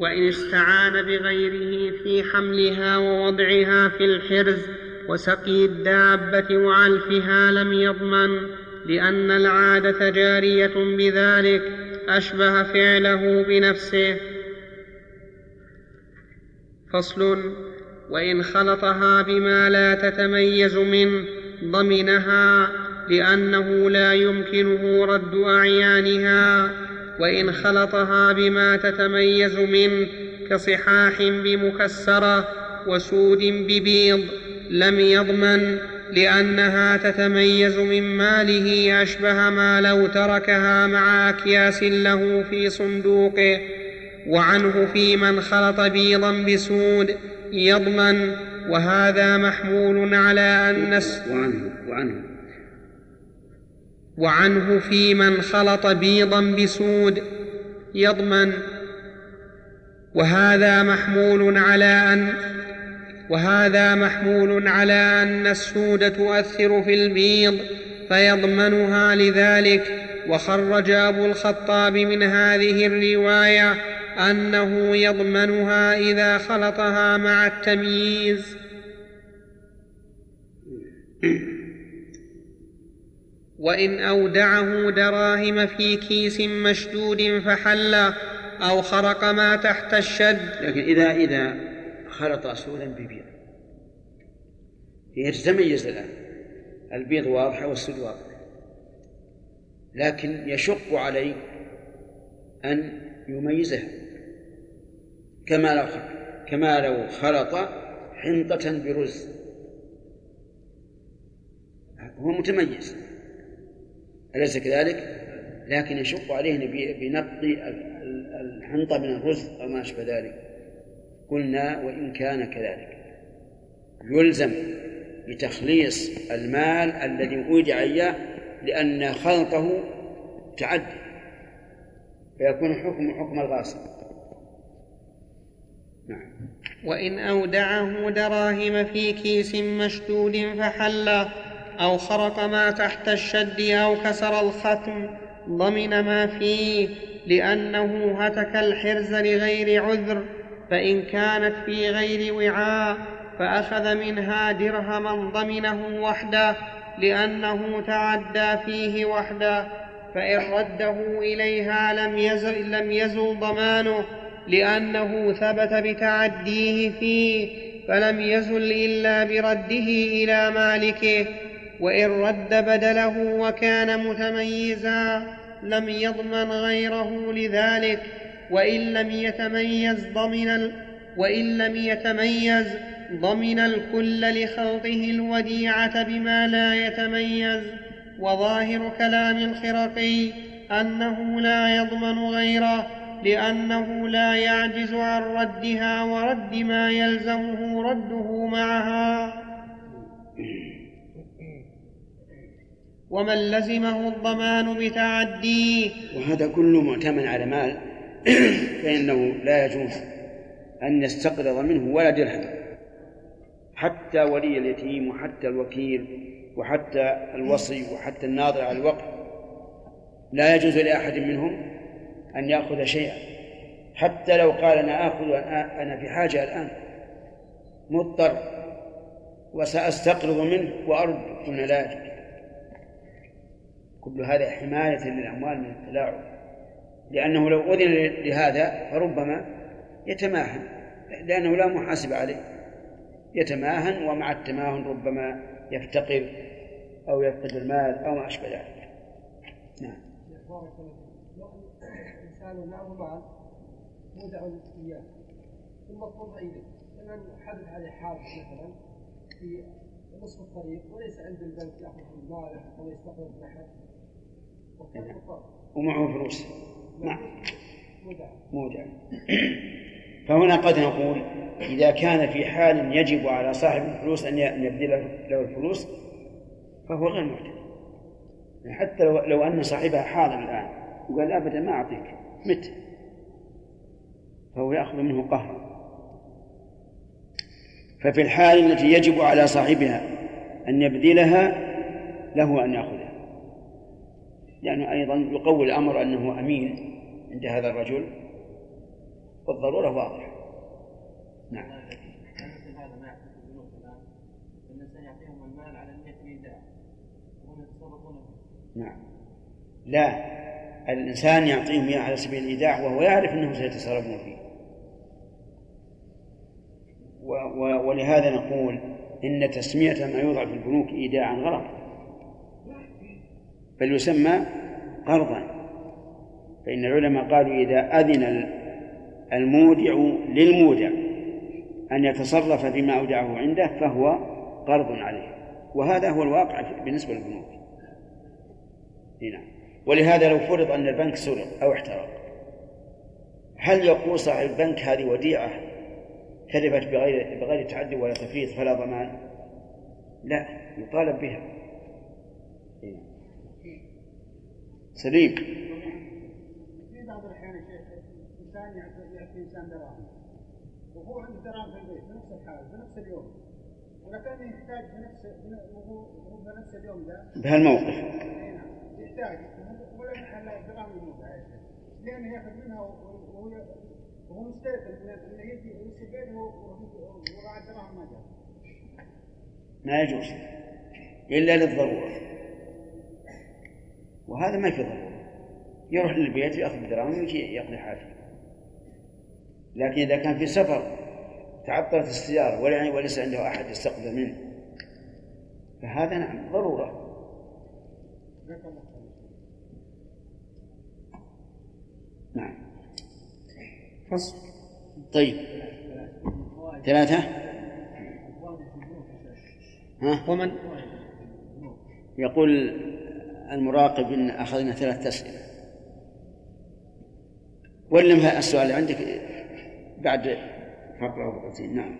وإن استعان بغيره في حملها ووضعها في الحرز وسقي الدابة وعلفها لم يضمن لأن العادة جارية بذلك أشبه فعله بنفسه. فصل وإن خلطها بما لا تتميز منه ضمنها لأنه لا يمكنه رد أعيانها. وإن خلطها بما تتميز منه كصحاح بمكسرة وسود ببيض لم يضمن لأنها تتميز من ماله أشبه ما لو تركها مع أكياس له في صندوقه. وعنه في من خلط بيضا بسود يضمن وهذا محمول على أن وعنه وعنه. وعنه في من خلط بيضا بسود يضمن. وهذا محمول على أن وهذا محمول على أن السود تؤثر في البيض فيضمنها لذلك. وخرج أبو الخطاب من هذه الرواية أنه يضمنها إذا خلطها مع التمييز. وإن أودعه دراهم في كيس مشدود فحل أو خرق ما تحت الشد. لكن إذا إذا خلط سودا ببيض. يتميز الآن. البيض واضحة والسود واضح. لكن يشق عليه أن يميزها كما لو كما لو خلط حنطة برز. هو متميز. أليس كذلك؟ لكن يشق عليه بنقض الحنطة من الرز أو ما أشبه ذلك. قلنا وإن كان كذلك. يلزم بتخليص المال الذي أودع إياه لأن خلطه تعدي. فيكون حكم حكم الغاصب. نعم. وإن أودعه دراهم في كيس مشدود فحل أو خرق ما تحت الشد أو كسر الختم ضمن ما فيه لأنه هتك الحرز لغير عذر فإن كانت في غير وعاء فأخذ منها درهما ضمنه وحده لأنه تعدى فيه وحده فإن رده إليها لم يزل, لم يزل ضمانه لأنه ثبت بتعديه فيه فلم يزل إلا برده إلى مالكه. وإن رد بدله وكان متميزا لم يضمن غيره لذلك وإن لم يتميز ضمن ال... وإن لم يتميز ضمن الكل لخلطه الوديعة بما لا يتميز. وظاهر كلام الخرقي أنه لا يضمن غيره لأنه لا يعجز عن ردها ورد ما يلزمه رده معها. ومن لزمه الضمان بتعديه وهذا كله معتمد على مال فإنه لا يجوز أن يستقرض منه ولا درهم. حتى ولي اليتيم وحتى الوكيل وحتى الوصي وحتى الناظر على الوقف لا يجوز لأحد منهم أن يأخذ شيئا. حتى لو قال أنا آخذ أنا في حاجة الآن. مضطر. وسأستقرض منه وأرد قلنا لا يجوز كل هذا حماية للأموال من التلاعب. لأنه لو أذن لهذا فربما يتماهن لأنه لا محاسب عليه. يتماهن ومع التماهن ربما يفتقر أو يفقد المال أو ما أشبه ذلك. نعم. الإنسان معه مال مودع إياه ثم اضطر إليه. فمن حدث عليه حادث مثلا في نصف الطريق وليس عند البنك يأخذ ماله أو يستقرض من أحد ومعه فلوس. نعم. مودع. فهنا قد نقول إذا كان في حال يجب على صاحب الفلوس أن يبذل له الفلوس فهو غير معتد حتى لو, لو أن صاحبها حاضر الآن وقال أبدا ما أعطيك مت. فهو يأخذ منه قهرا ففي الحال التي يجب على صاحبها أن يبذلها له أن يأخذها لأنه أيضا يقوي الأمر أنه أمين عند هذا الرجل والضرورة واضحة. نعم. نعم. لا الإنسان يعطيهم إياه على سبيل الإيداع وهو يعرف أنهم سيتصرفون فيه. و و ولهذا نقول إن تسمية ما يوضع في البنوك إيداعا غلط. بل يسمى قرضا. فإن العلماء قالوا إذا أذن المودع للمودع أن يتصرف فيما أودعه عنده فهو قرض عليه. وهذا هو الواقع بالنسبة للبنوك. نعم. ولهذا لو فرض أن البنك سرق أو احترق هل يقول صاحب البنك هذه وديعة كذبت بغير بغير تعدي ولا تفريط فلا ضمان؟ لا يطالب بها. سليم في بعض الأحيان يا شيخ إنسان يعطي إنسان دراهم. وهو عنده دراهم في البيت بنفس الحال بنفس اليوم. ولكن يحتاج في نفس وهو في نفس اليوم ذا بهالموقف. يحتاج. ولا محل الدراهم يموت لأنه يأخذ منها وهو وهو مستيقن انه يجي يستفيد وراء الدراهم ما جاء. ما يجوز. إلا للضرورة. وهذا ما في ضرورة يروح للبيت يأخذ الدراهم ويجي يقضي حاجته لكن إذا كان في سفر تعطلت السيارة وليس عنده أحد يستقبل منه فهذا نعم ضرورة. نعم. فصل. طيب. ثلاثة؟ ها؟ ومن؟ يقول المراقب إن أخذنا ثلاث أسئلة. ولم السؤال عندك بعد فقرة نعم.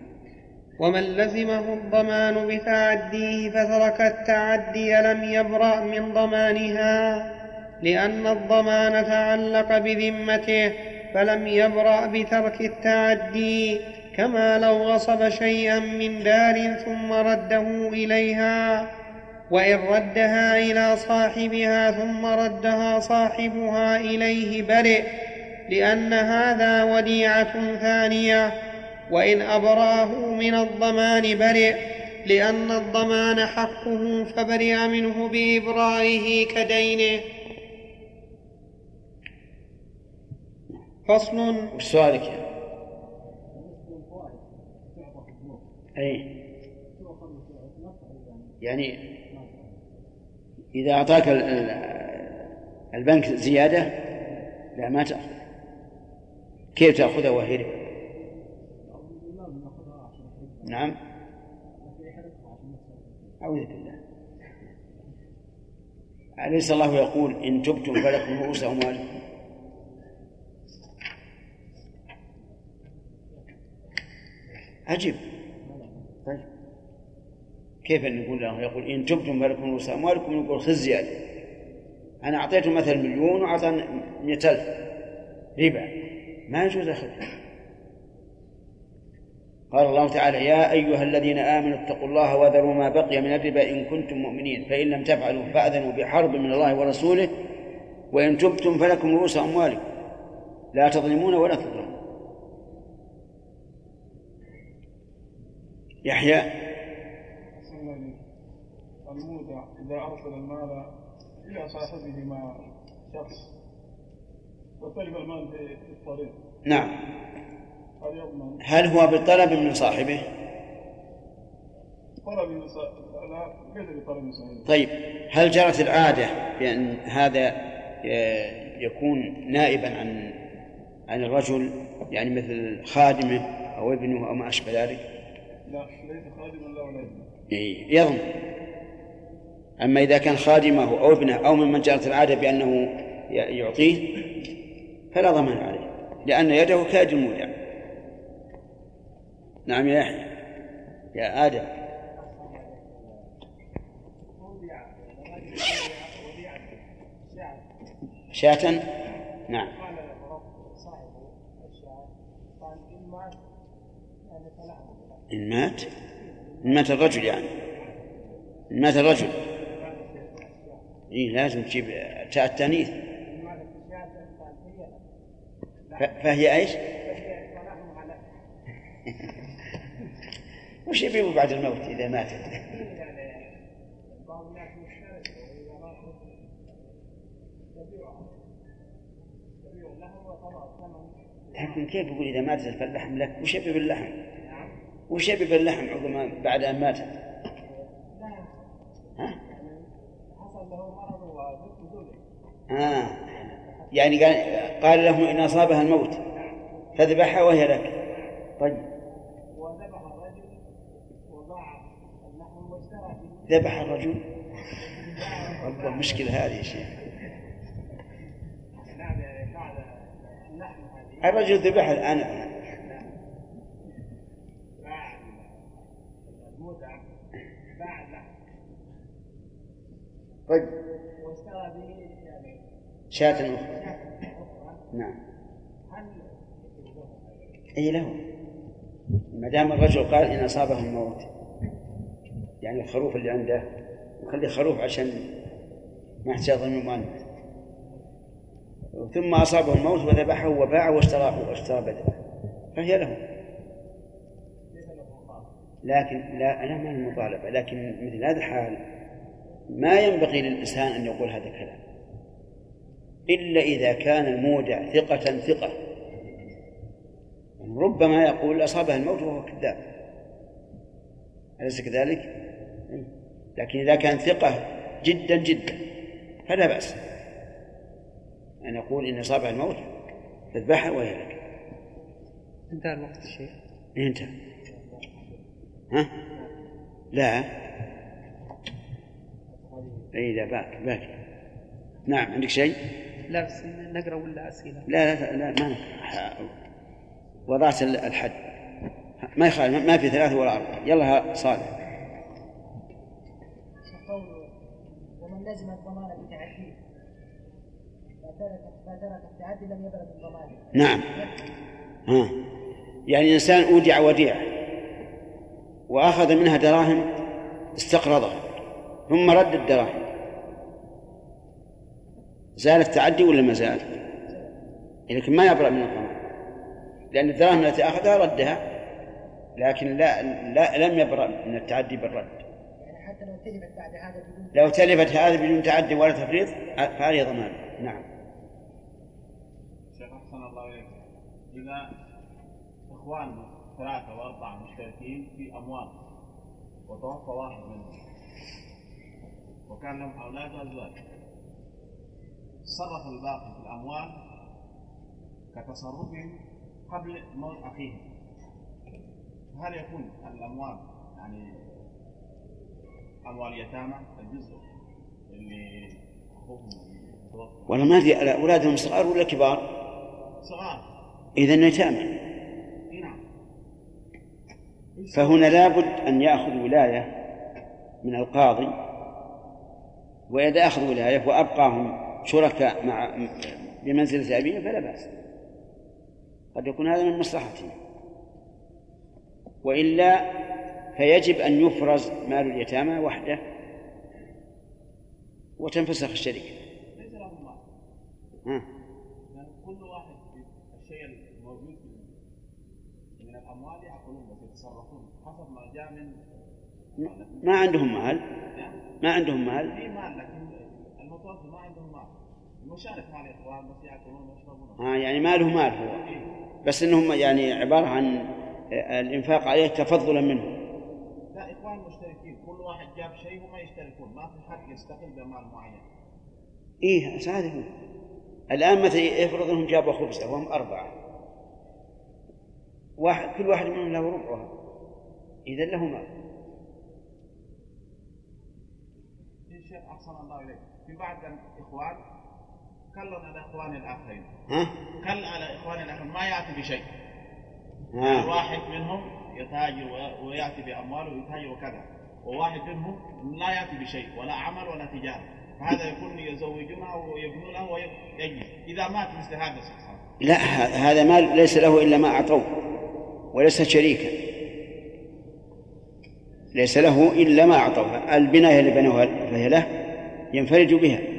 ومن لزمه الضمان بتعديه فترك التعدي لم يبرأ من ضمانها لأن الضمان تعلق بذمته فلم يبرأ بترك التعدي كما لو غصب شيئا من دار ثم رده إليها. وإن ردها إلى صاحبها ثم ردها صاحبها إليه برئ لأن هذا وديعة ثانية. وإن أبرأه من الضمان برئ لأن الضمان حقه فبرئ منه بإبرائه كدينه فصل. وش سؤالك؟ أي. يعني إذا أعطاك ال- ال- البنك زيادة لا ما تأخذ. كيف تأخذها وهي؟ نعم. أعوذ بالله. أليس الله يقول إن تبتم فلكم رؤوس أموالكم عجيب. كيف نقول له يقول إن تبتم فلكم رؤوس أموالكم يقول خذ زيادة. أنا أعطيته مثلا مليون مئة ألف ربا. ما يجوز أخذها قال الله تعالى يا أيها الذين آمنوا اتقوا الله وذروا ما بقي من الربا إن كنتم مؤمنين. فإن لم تفعلوا فأذنوا بحرب من الله ورسوله. وإن تبتم فلكم رؤوس أموالكم. لا تظلمون ولا تظلمون. يحيى المودع إذا أرسل المال إلى صاحبه مع شخص وتلف المال في الطريق نعم. هل يضمن؟ هل هو بطلب من صاحبه؟ طلب بطلب النساء طيب هل جرت العادة بأن هذا آه، يكون نائبا عن عن الرجل يعني مثل خادمه أو ابنه أو ما أشبه ذلك؟ لا ليس خادما لا ولا ابن إيه، يضمن. أما إذا كان خادمه أو ابنه أو ممن جرت العادة بأنه يعطيه فلا ضمان عليه لأن يده كاد المودع نعم يا يحيى يا آدم. شاة؟ نعم. إن مات؟ إن مات الرجل يعني. إن مات الرجل. إيه لازم تجيب تاء التأنيث ف- فهي إيش؟ وش يبيعوا بعد الموت إذا ماتت لكن كيف يقول إذا ماتت فاللحم لك وش يبي باللحم؟ وش يبي باللحم عقب بعد أن ماتت؟ ها؟ آه. يعني قال قال لهم إن أصابها الموت فذبحها وهي لك. طيب. وذبح الرجل وضاع ذبح الرجل. والله مشكلة هذه يا شيخ. الرجل ذبح الآن باع المتعة باع اللحم طيب. واشترى به شاة أخرى نعم. أي له. ما دام الرجل قال إن أصابه الموت يعني الخروف اللي عنده يخلي خروف عشان ما ضمن مؤنث ثم أصابه الموت وذبحه وباعه واشتراه واشترى بدنه فهي له. لكن لا لا ما المطالبة لكن مثل هذا الحال ما ينبغي للإنسان أن يقول هذا الكلام. إلا إذا كان المودع ثقة ثقة. ربما يقول أصابه الموت وهو كذاب. أليس كذلك؟ لكن إذا كان ثقة جدا جدا فلا بأس أن يقول إن أصابه الموت فاذبحها وهي لك. انتهى الوقت الشيخ انتهى. ها؟ لا. اي لا باقي باقي نعم عندك شيء؟ لا بس نقرأ ولا أسئلة؟ لا لا لا ما. وضعت ال- الحد. ما يخالف ما في ثلاثة ولا أربعة. يلا ها صالح ومن لزم الضمان بتعديه فترك فترك التعدي لم يبلغ الضمان نعم. ها. يعني إنسان أودع وديعة وأخذ منها دراهم استقرضها ثم رد الدراهم. زال التعدي ولا ما زال؟ لكن ما يبرأ من الضمان لأن الدراهم التي أخذها ردها لكن لا, لا لم يبرأ من التعدي بالرد. يعني حتى لو تلفت بعد هذا بدون لو تلفت هذه بدون تعدي ولا تفريط فعليه ضمان. نعم. شيخ أحسن الله إليك. إذا إخوان ثلاثة وأربعة مشتركين في أموال وتوفى واحد منهم وكان لهم أولاد وأزواج صرف الباقي في الأموال كتصرفهم قبل موت أخيهم. هل يكون الأموال يعني أموال يتامى؟ الجزء اللي أخوهم والله ما أدري أولادهم صغار ولا كبار؟ صغار. إذا يتامى. نعم. فهنا لابد أن يأخذ ولاية من القاضي وإذا أخذ ولاية وأبقاهم شركاء مع بمنزلة أبيه فلا بأس. قد يكون هذا من مصلحته وإلا فيجب أن يفرز مال اليتامى وحده وتنفسخ الشركة. ليس لهم كل واحد في الشيء الموجود من الأموال يأكلون ويتصرفون حسب ما جاء من ما عندهم مال. ما عندهم مال في مال لكن المتوفي ما عندهم مال مع الإخوان بس يأكلون ويشربون ها يعني ماله مال هو. بس إنهم يعني عبارة عن الإنفاق عليه تفضلا منه لا إخوان مشتركين. كل واحد جاب شيء وما يشتركون. ما في حد يستقل بمال معين. إيه هذا هو الآن مثلا يفرض إنهم جابوا خبزة وهم أربعة. واحد كل واحد منهم له ربعها. إذا له مال. في شيء أحسن الله إليك. في بعض الإخوان كل على إخوان الآخرين. ها؟ كل على إخوان الآخرين ما يأتي بشيء. ها؟ واحد منهم يتاجر ويأتي بأمواله ويتاجر وكذا. وواحد منهم لا يأتي بشيء ولا عمل ولا تجارة. فهذا يكون يزوجونه ويبنونه ويجلس. إذا مات مثل هذا الشخص. لا هذا مال ليس له إلا ما أعطوه وليس شريكا. ليس له إلا ما أعطوه. البناية اللي بنوها فهي له ينفرج بها.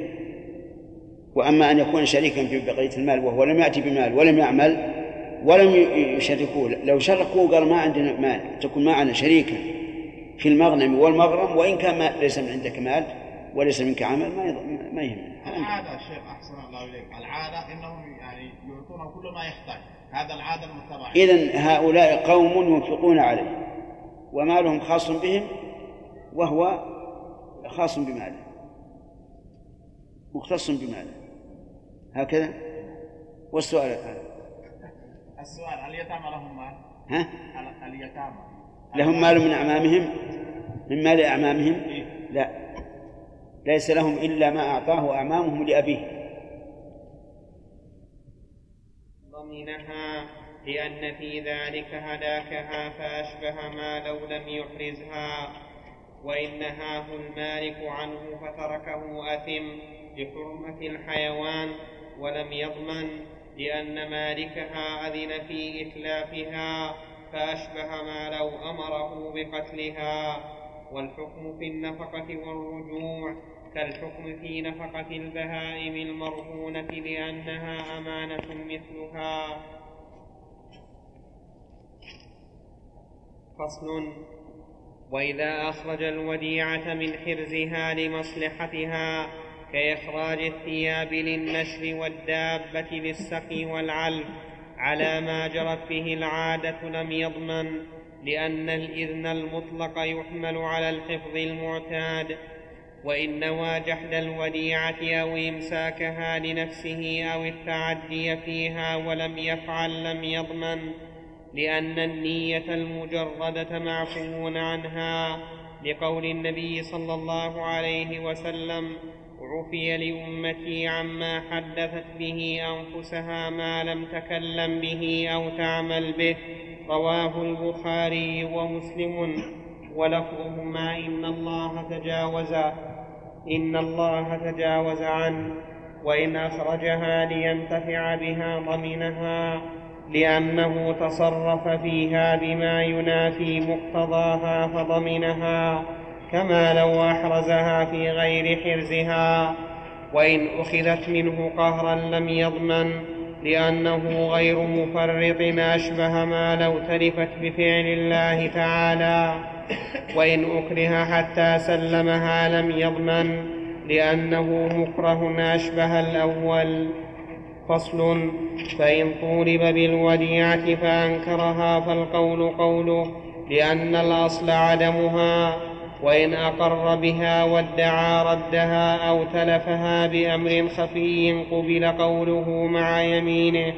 وأما أن يكون شريكا في بقية المال وهو لم يأتي بمال ولم يعمل ولم يشركوه. لو شركوه قال ما عندنا مال تكون معنا شريكا في المغنم والمغرم وإن كان ما ليس من عندك مال وليس منك عمل ما ما يهم. العادة الشيخ أحسن الله إليك. العادة إنهم يعني يعطونه كل ما يحتاج. هذا العادة المتبعة. إذن هؤلاء قوم ينفقون عليه ومالهم خاص بهم وهو خاص بماله مختص بماله. هكذا؟ والسؤال الآن. السؤال اليتامى لهم مال؟ ها؟ ال- اليتامى؟ لهم مال من أعمامهم؟ من مال أعمامهم؟ إيه. لا. ليس لهم إلا ما أعطاه أعمامهم لأبيه. ضمنها لأن في ذلك هلاكها فأشبه ما لو لم يحرزها وإن نهاه المالك عنه فتركه أثم لحرمة الحيوان ولم يضمن لأن مالكها أذن في إتلافها فأشبه ما لو أمره بقتلها. والحكم في النفقة والرجوع كالحكم في نفقة البهائم المرهونة لأنها أمانة مثلها. فصل وإذا أخرج الوديعة من حرزها لمصلحتها كإخراج الثياب للنشر والدابة للسقي والعلف على ما جرت به العادة لم يضمن لأن الإذن المطلق يحمل على الحفظ المعتاد وإن نوى جحد الوديعة أو إمساكها لنفسه أو التعدي فيها ولم يفعل لم يضمن لأن النية المجردة معفو عنها لقول النبي صلى الله عليه وسلم عفي لأمتي عما حدثت به أنفسها ما لم تكلم به أو تعمل به رواه البخاري ومسلم ولفظهما إن الله تجاوز إن الله تجاوز عنه وإن أخرجها لينتفع بها ضمنها لأنه تصرف فيها بما ينافي مقتضاها فضمنها كما لو أحرزها في غير حرزها وإن أخذت منه قهرا لم يضمن لأنه غير مفرط أشبه ما لو تلفت بفعل الله تعالى. وإن أكره حتى سلمها لم يضمن لأنه مكره أشبه الأول. فصل فإن طولب بالوديعة فأنكرها فالقول قوله لأن الأصل عدمها. وإن أقر بها وادعى ردها أو تلفها بأمر خفي قبل قوله مع يمينه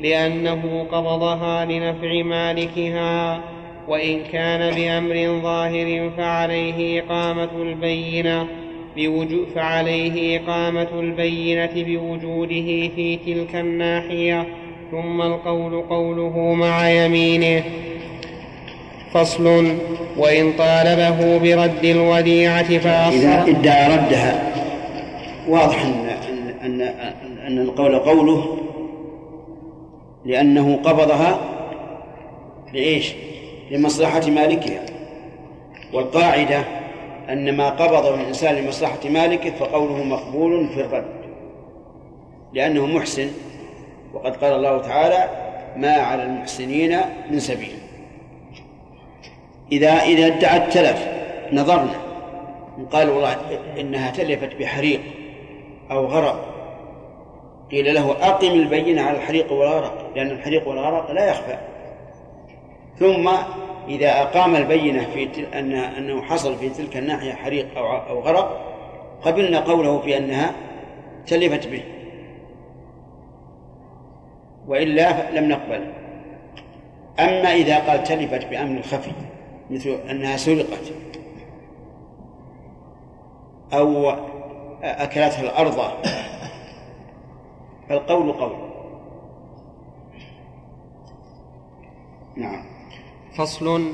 لأنه قبضها لنفع مالكها. وإن كان بأمر ظاهر فعليه إقامة البينة فعليه إقامة البينة بوجوده في تلك الناحية ثم القول قوله مع يمينه. فصل وإن طالبه برد الوديعة إذا فأخر إدعى ردها واضح أن أن, أن القول قوله لأنه قبضها لإيش؟ لمصلحة مالكها. والقاعدة أن ما قبضه الإنسان لمصلحة مالكه فقوله مقبول في الرد لأنه محسن. وقد قال الله تعالى ما على المحسنين من سبيل إذا إذا ادعى التلف نظرنا. قال والله إنها تلفت بحريق أو غرق. قيل له أقم البينة على الحريق والغرق لأن الحريق والغرق لا يخفى. ثم إذا أقام البينة في تل... أن أنه حصل في تلك الناحية حريق أو أو غرق قبلنا قوله في أنها تلفت به. وإلا لم نقبل. أما إذا قال تلفت بأمر خفي. مثل أنها سرقت أو أكلتها الأرض. فالقول قول. نعم. فصل.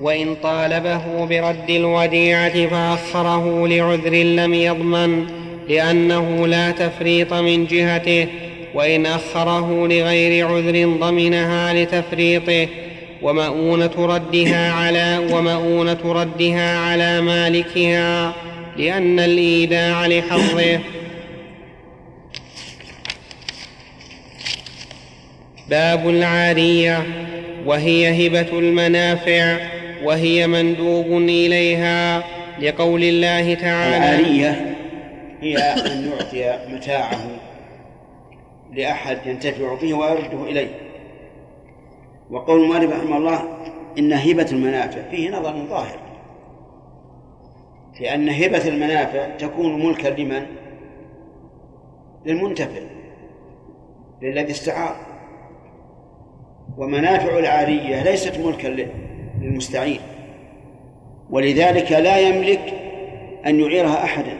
وإن طالبه برد الوديعة فأخره لعذر لم يضمن لأنه لا تفريط من جهته وإن أخره لغير عذر ضمنها لتفريطه. ومؤونة ردها على ومؤونة ردها على مالكها لأن الإيداع لحظه. باب العارية وهي هبة المنافع وهي مندوب إليها لقول الله تعالى. العارية هي أن يعطي متاعه لأحد ينتفع به ويرده إليه. وقول المؤلف رحمه الله إن هبة المنافع فيه نظر ظاهر. لأن هبة المنافع تكون ملكا لمن؟ للمنتفع للذي استعار. ومنافع العارية ليست ملكا للمستعير ولذلك لا يملك أن يعيرها أحدا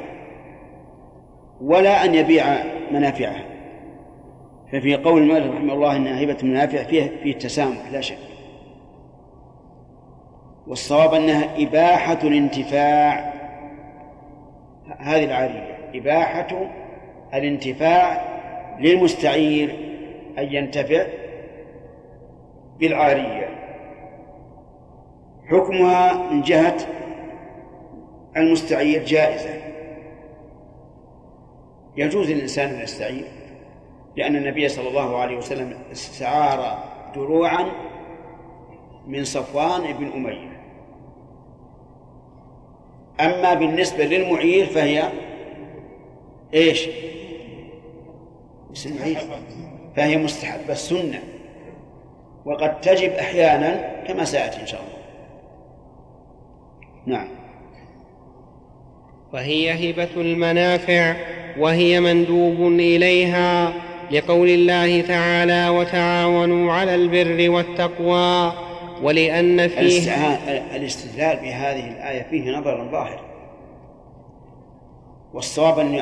ولا أن يبيع منافعها. ففي قول المؤلف رحمه الله أن هبة المنافع فيه فيه التسامح لا شك. والصواب أنها إباحة الانتفاع. هذه العارية إباحة الانتفاع للمستعير أن ينتفع بالعارية. حكمها من جهة المستعير جائزة. يجوز للإنسان أن يستعير. لأن النبي صلى الله عليه وسلم استعار دروعا من صفوان بن أمية. أما بالنسبة للمعير فهي إيش؟ اسم فهي مستحبة السنة. وقد تجب أحيانا كما سيأتي إن شاء الله. نعم. وهي هبة المنافع وهي مندوب إليها لقول الله تعالى وتعاونوا على البر والتقوى ولأن فيه الاستدلال بهذه الآية فيه نظر ظاهر. والصواب أن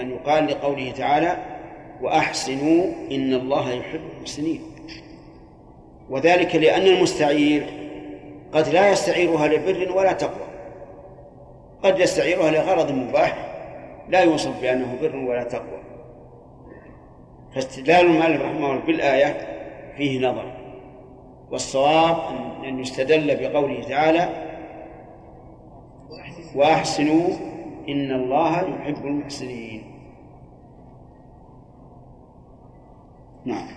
أن يقال لقوله تعالى وأحسنوا إن الله يحب المحسنين. وذلك لأن المستعير قد لا يستعيرها لبر ولا تقوى. قد يستعيرها لغرض مباح لا يوصف بأنه بر ولا تقوى. فاستدلال المؤلف رحمه الله بالآية فيه نظر. والصواب أن يستدل بقوله تعالى وأحسنوا إن الله يحب المحسنين. نعم.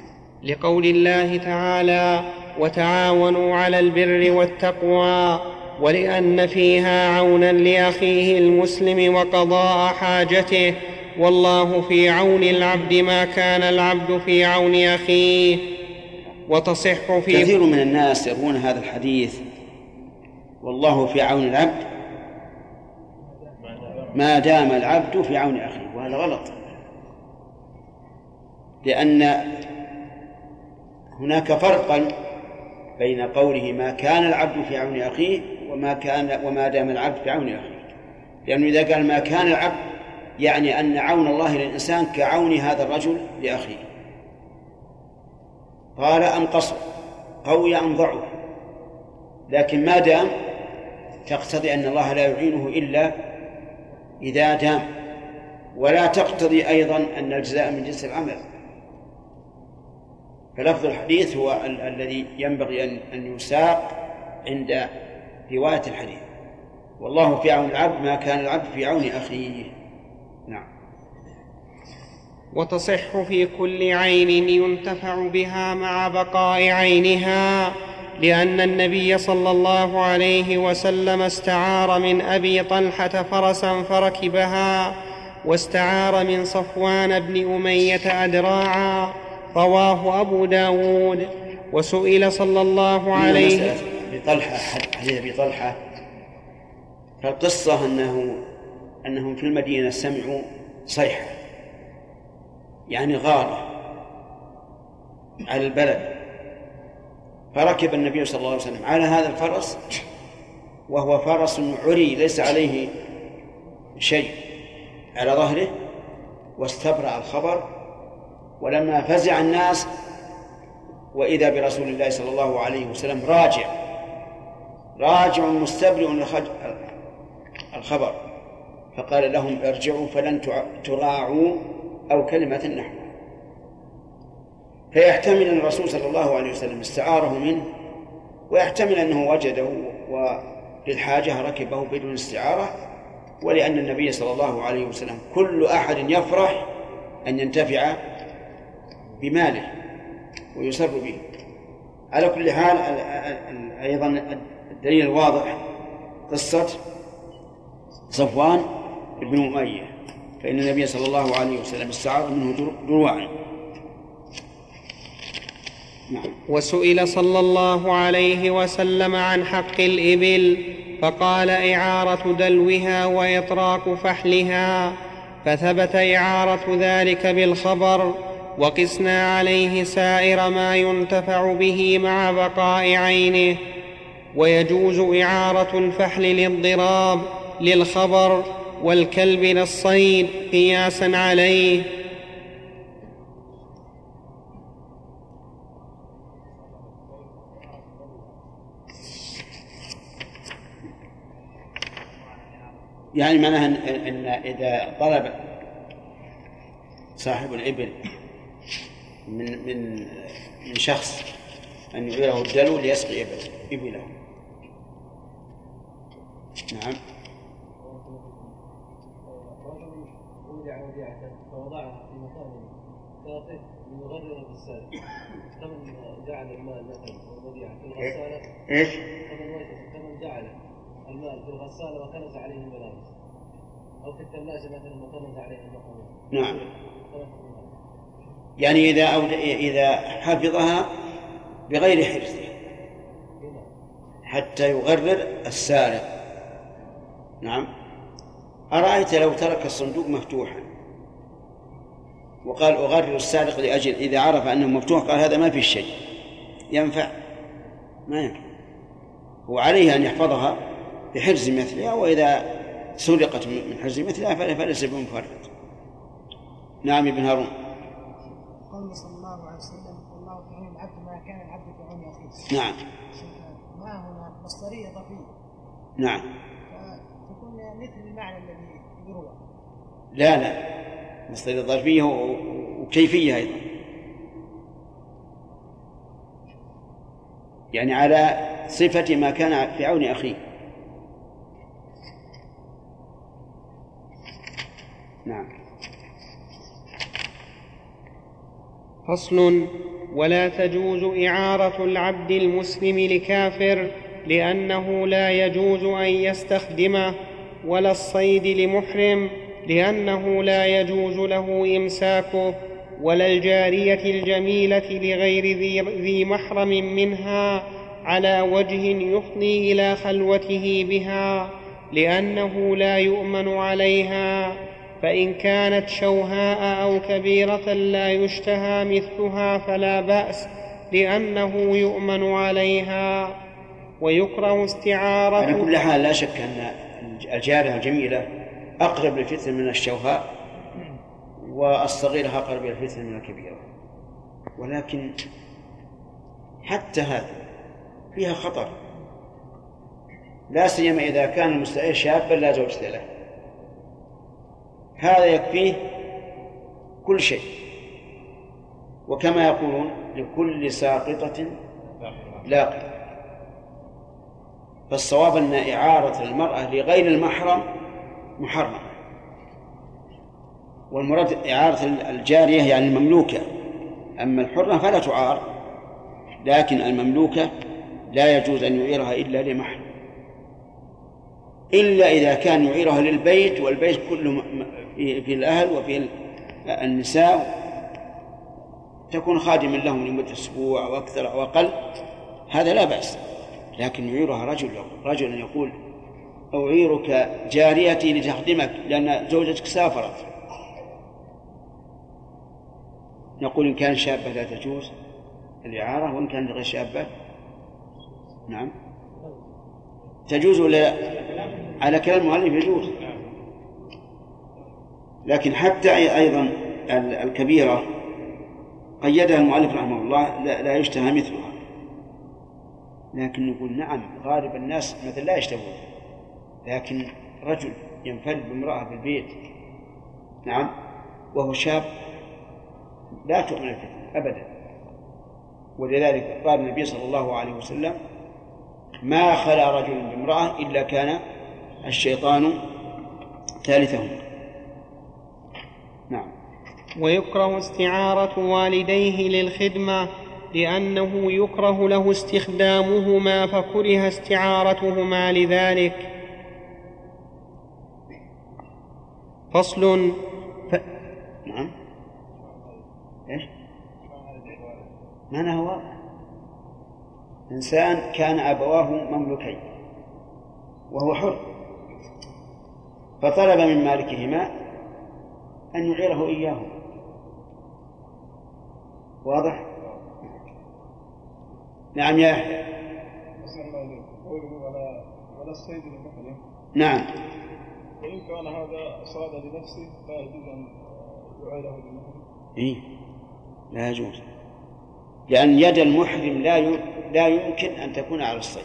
لقول الله تعالى وتعاونوا على البر والتقوى ولأن فيها عونا لأخيه المسلم وقضاء حاجته والله في عون العبد ما كان العبد في عون أخيه. وتصح في كثير من الناس يروون هذا الحديث. والله في عون العبد. ما دام العبد في عون أخيه. وهذا غلط. لأن هناك فرقا بين قوله ما كان العبد في عون أخيه وما كان وما دام العبد في عون أخيه. لأنه إذا قال ما كان العبد يعني أن عون الله للإنسان كعون هذا الرجل لأخيه. قال أم قصر؟ قوي أم ضعف لكن ما دام تقتضي أن الله لا يعينه إلا إذا دام ولا تقتضي أيضا أن الجزاء من جنس العمل. فلفظ الحديث هو ال- الذي ينبغي أن أن يساق عند رواية الحديث. والله في عون العبد ما كان العبد في عون أخيه. وتصح في كل عين ينتفع بها مع بقاء عينها لأن النبي صلى الله عليه وسلم استعار من أبي طلحة فرسا فركبها واستعار من صفوان بن أمية أدراعا رواه أبو داود وسئل صلى الله عليه طلحة حديث أبي طلحة فالقصة أنه أنهم في المدينة سمعوا صيحة. يعني غارة على البلد. فركب النبي صلى الله عليه وسلم على هذا الفرس وهو فرس عري ليس عليه شيء على ظهره واستبرأ الخبر ولما فزع الناس وإذا برسول الله صلى الله عليه وسلم راجع راجع مستبرئ الخبر فقال لهم ارجعوا فلن تراعوا أو كلمة نحو. فيحتمل أن الرسول صلى الله عليه وسلم استعاره منه ويحتمل أنه وجده وللحاجة ركبه بدون استعارة ولأن النبي صلى الله عليه وسلم كل أحد يفرح أن ينتفع بماله ويسر به. على كل حال ال- ال- أيضا الدليل الواضح قصة صفوان بن أمية. فإن النبي صلى الله عليه وسلم استعار منه در- دروعا نعم. وسئل صلى الله عليه وسلم عن حق الإبل فقال إعارة دلوها وإطراق فحلها فثبت إعارة ذلك بالخبر وقسنا عليه سائر ما ينتفع به مع بقاء عينه ويجوز إعارة الفحل للضراب للخبر والكلب للصيد قياسا عليه. يعني معناها إن إذا طلب صاحب الإبل من من من شخص أن يعيره الدلو ليسقي إبل إبله. نعم رجل ودع وديعة فوضعها في مكان ثابت ليغرر بالسالب كمن جعل المال مثلا والوديعة في الغسالة إيش؟ كمن وجد كمن جعل المال في الغسالة وكنز عليه الملابس. أو في الثلاجة مثلا وكنز عليه المقامات نعم. يعني إذا أود... إذا حفظها بغير حرزه حتى يغرر السارق نعم. أرأيت لو ترك الصندوق مفتوحا؟ وقال أغرر السارق لأجل إذا عرف أنه مفتوح قال هذا ما في شيء. ينفع. ما ينفع. هو عليه أن يحفظها بحرز مثلها وإذا سرقت من حرز مثلها فليس بمفرط. نعم ابن هارون. قول صلى الله عليه وسلم والله في عون العبد ما كان العبد في عون أخيه. نعم. ما هنا مصدرية ضفية. نعم. فتكون مثل المعنى الذي يروى. لا لا. مصدر الظرفية و- و- وكيفية أيضا. يعني على صفة ما كان في عون أخيه. نعم. فصل ولا تجوز إعارة العبد المسلم لكافر لأنه لا يجوز أن يستخدمه ولا الصيد لمحرم لأنه لا يجوز له إمساكه ولا الجارية الجميلة لغير ذي, محرم منها على وجه يفضي إلى خلوته بها لأنه لا يؤمن عليها فإن كانت شوهاء أو كبيرة لا يشتهى مثلها فلا بأس لأنه يؤمن عليها. ويكره على استعارة كل حال لا شك أن الجارية الجميلة أقرب للفتن من الشوهاء والصغيرة أقرب للفتن من الكبيرة. ولكن حتى هذا فيها خطر. لا سيما إذا كان المستعير شابا لا زوجة له هذا يكفيه كل شيء. وكما يقولون لكل ساقطة لاقطة فالصواب أن إعارة المرأة لغير المحرم محرمة والمراد إعارة الجارية يعني المملوكة. أما الحرة فلا تعار لكن المملوكة لا يجوز أن يعيرها إلا لمحرم. إلا إذا كان يعيرها للبيت والبيت كله في الأهل وفي ال- النساء تكون خادما لهم لمدة أسبوع أو أكثر أو أقل هذا لا بأس. لكن يعيرها رجل رجل يقول أعيرك جاريتي لتخدمك لأن زوجتك سافرت. نقول إن كان شابة لا تجوز الإعارة وإن كانت غير شابة نعم. تجوز ولا على كلام المؤلف يجوز. لكن حتى أي- أيضا ال- الكبيرة قيدها المؤلف رحمه الله لا, لا يشتهى مثلها. لكن نقول نعم غالب الناس مثل لا يشتهون. لكن رجل ينفرد بامرأة في البيت نعم وهو شاب لا تؤمن الفتنة أبدا. ولذلك قال النبي صلى الله عليه وسلم ما خلا رجل بامرأة إلا كان الشيطان ثالثهما نعم. ويكره استعارة والديه للخدمة لأنه يكره له استخدامهما فكره استعارتهما لذلك. فصل ف... نعم. إيش؟ معناه واضح إنسان كان أبواه مملوكين وهو حر. فطلب من مالكهما أن يعيره إياه. واضح؟ نعم يا يحيى نعم. وإن كان هذا صاد لنفسه لا يجوز أن يعيره للمحرم إيه؟ لا يجوز. لأن يد المحرم لا ي... لا يمكن أن تكون على الصيد.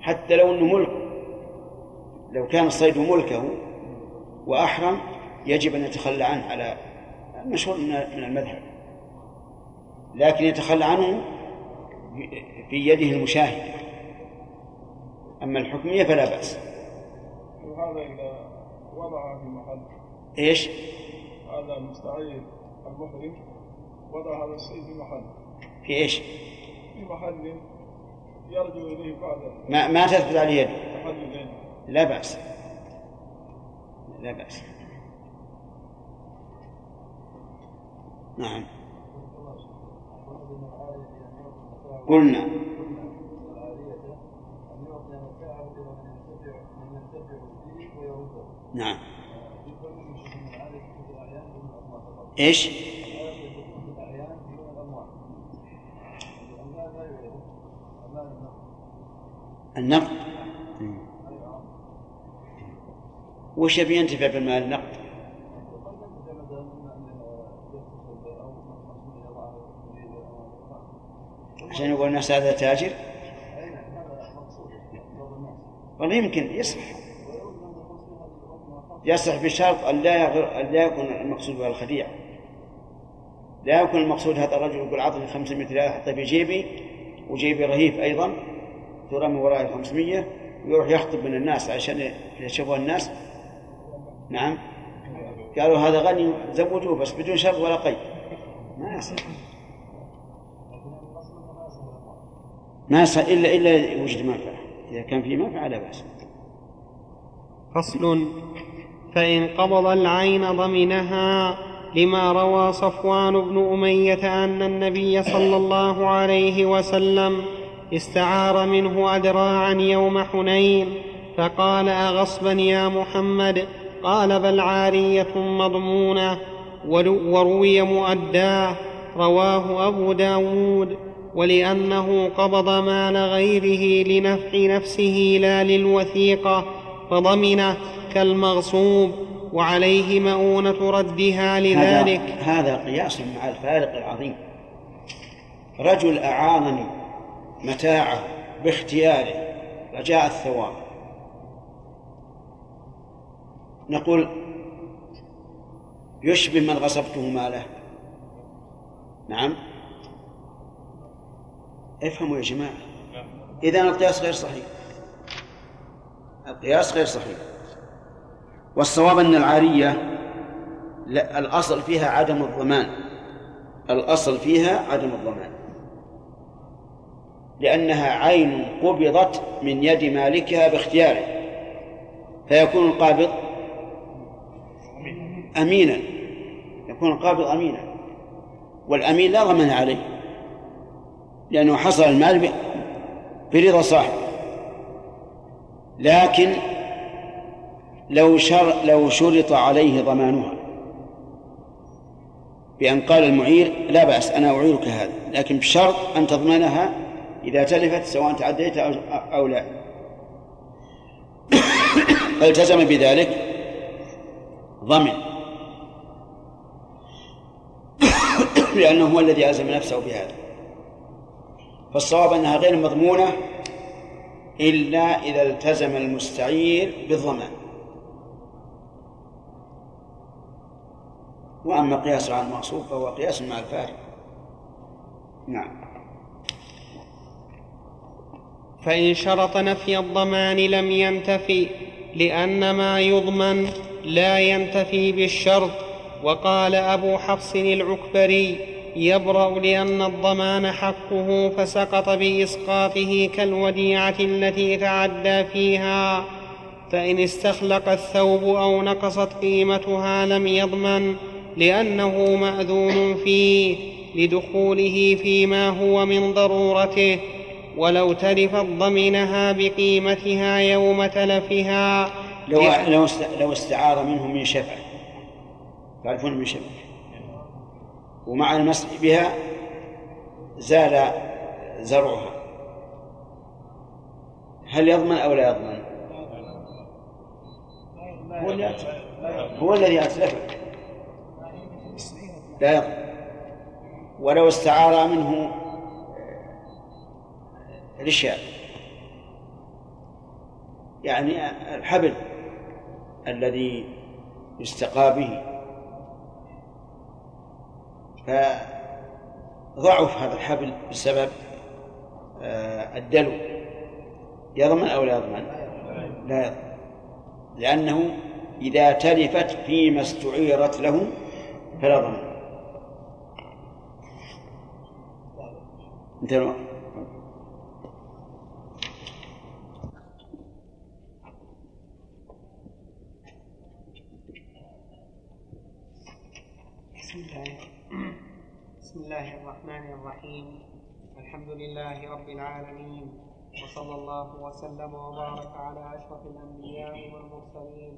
حتى لو أنه ملك. لو كان الصيد ملكه وأحرم يجب أن يتخلى عنه على المشهور من المذهب. لكن يتخلى عنه في يده المشاهد. أما الحكمية فلا بأس. وهذا إذا وضع في محل. إيش؟ هذا المستعير المحرم. وضع هذا الصيد في محل. في إيش؟ في محل يرجو إليه بعد ما ما تثبت عليه يده محل لا بأس. لا بأس. نعم. قلنا. نعم. إيش؟ النقد. وش يبي ينتفع بالمال؟ النقد؟ عشان يقول الناس هذا تاجر والله يمكن يصح. يصح بشرط أن لا. أن لا يكون المقصود بها الخديعة لا يكون المقصود هذا الرجل يقول أعطني 500 ريال أحطها في جيبي وجيبي رهيف أيضا ترى من وراء 500 ويروح يخطب من الناس عشان يشوفوا الناس. نعم. قالوا هذا غني زوجوه بس بدون شرط ولا قيد. ما يصح. ما يصح إلا إلا وجد منفعة. إذا كان في منفعة لا بأس. فصل فإن قبض العين ضمنها لما روى صفوان بن أمية أن النبي صلى الله عليه وسلم استعار منه أدراعا يوم حنين فقال أغصبا يا محمد؟ قال بل عارية مضمونة وروي مؤداه رواه أبو داود ولأنه قبض مال غيره لنفع نفسه لا للوثيقة فضمنه كالمغصوب وعليه مؤونة ردها لذلك. هذا, هذا قياس مع الفارق العظيم. رجل أعانني متاعه باختياره رجاء الثواب. نقول يشبه من غصبته ماله. نعم. افهموا يا جماعة. إذا القياس غير صحيح. القياس غير صحيح. والصواب أن العارية لا الأصل فيها عدم الضمان. الأصل فيها عدم الضمان. لأنها عين قبضت من يد مالكها باختياره. فيكون القابض أمينا. يكون القابض أمينا. والأمين لا ضمان عليه. لأنه حصل المال برضا صاحبه لكن لو شر لو شرط عليه ضمانها. بأن قال المعير لا بأس أنا أعيرك هذا لكن بشرط أن تضمنها إذا تلفت سواء تعديت أو لا. فالتزم بذلك ضمن. لأنه هو الذي ألزم نفسه بهذا. فالصواب أنها غير مضمونة إلا إذا التزم المستعير بالضمان. وأما قياس على المغصوب فهو قياس مع الفارق. نعم. فإن شرط نفي الضمان لم ينتفي لأن ما يضمن لا ينتفي بالشرط. وقال أبو حفص العكبري يبرأ لأن الضمان حقه فسقط بإسقاطه كالوديعة التي تعدى فيها. فإن استخلق الثوب أو نقصت قيمتها لم يضمن لأنه مأذون فيه لدخوله فيما هو من ضرورته. ولو تلفت ضمنها بقيمتها يوم تلفها. لو لو استعار منه من شفعه. تعرفون من شفعه. ومع المسح بها زال زرعها. هل يضمن أو لا يضمن؟ هو اللي هو الذي اتلفك لا يضمن. ولو استعار منه الإشياء. يعني الحبل الذي يستقى به فضعف هذا الحبل بسبب آه، الدلو. يضمن أو لا يضمن؟ لا يضمن. لأنه إذا تلفت فيما استعيرت له فلا ضمن. انتهى بسم الله الرحمن الرحيم. الحمد لله رب العالمين. وصلى الله وسلم وبارك على أشرف الأنبياء والمرسلين.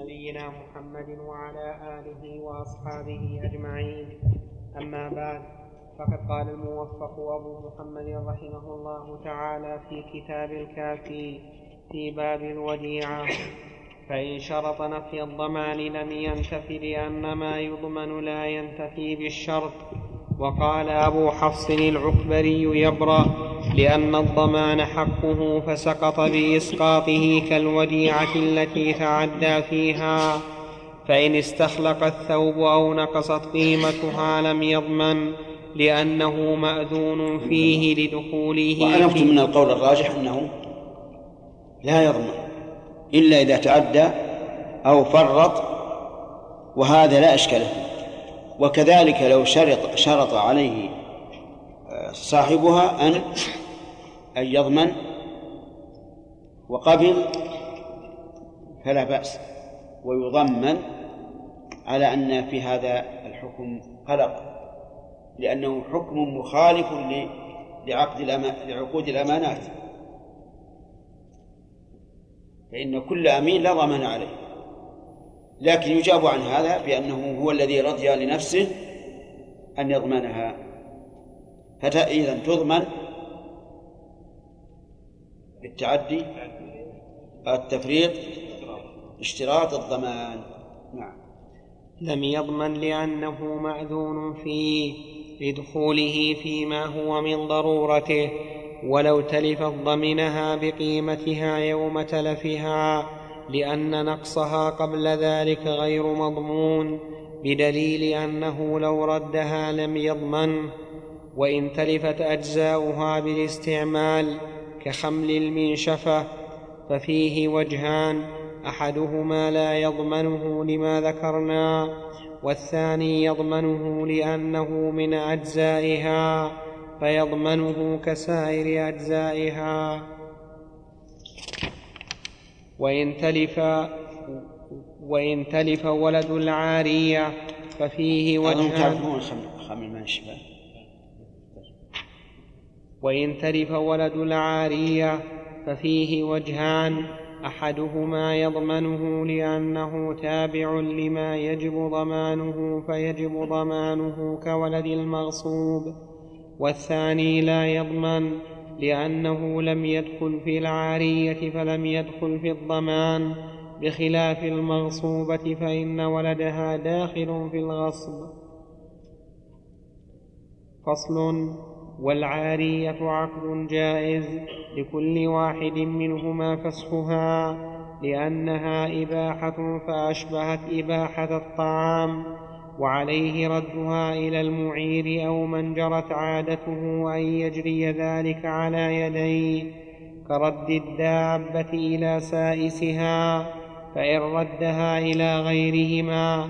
نبينا محمد وعلى آله وأصحابه أجمعين. أما بعد فقد قال الموفق أبو محمد رحمه الله تعالى في كتاب الكافي في باب الوديعة. فإن شرط نفي الضمان لم ينتف لأن ما يضمن لا ينتفي بالشرط. وقال أبو حفص العكبري يبرأ لأن الضمان حقه فسقط بإسقاطه كالوديعة التي تعدى فيها فإن استخلق الثوب أو نقصت قيمتها لم يضمن لأنه مأذون فيه لدخوله وعلمت من القول الراجح أنه لا يضمن إلا إذا تعدى أو فرط وهذا لا إشكال فيه. وكذلك لو شرط شرط عليه آه، صاحبها أن أن يضمن وقبل فلا بأس ويضمن على أن في هذا الحكم قلق لأنه حكم مخالف لعقد لعقود الأمانات. فإن كل أمين لا ضمان عليه. لكن يجاب عن هذا بأنه هو الذي رضي لنفسه أن يضمنها. فإذا تضمن بالتعدي التفريط اشتراط الضمان. نعم. لم يضمن لأنه مأذون فيه لدخوله فيما هو من ضرورته ولو تلفت ضمنها بقيمتها يوم تلفها. لأن نقصها قبل ذلك غير مضمون بدليل أنه لو ردها لم يضمنه وإن تلفت أجزاؤها بالاستعمال كخمل المنشفة ففيه وجهان أحدهما لا يضمنه لما ذكرنا والثاني يضمنه لأنه من أجزائها فيضمنه كسائر أجزائها. وإن تلف وإن تلف ولد العارية ففيه وجهان وإن تلف ولد العارية ففيه وجهان أحدهما يضمنه لأنه تابع لما يجب ضمانه فيجب ضمانه كولد المغصوب والثاني لا يضمن لأنه لم يدخل في العارية فلم يدخل في الضمان. بخلاف المغصوبة فإن ولدها داخل في الغصب. فصل والعارية عقد جائز لكل واحد منهما فسخها لأنها إباحة فأشبهت إباحة الطعام. وعليه ردها إلى المعير أو من جرت عادته أن يجري ذلك على يديه كرد الدابة إلى سائسها فإن ردها إلى غيرهما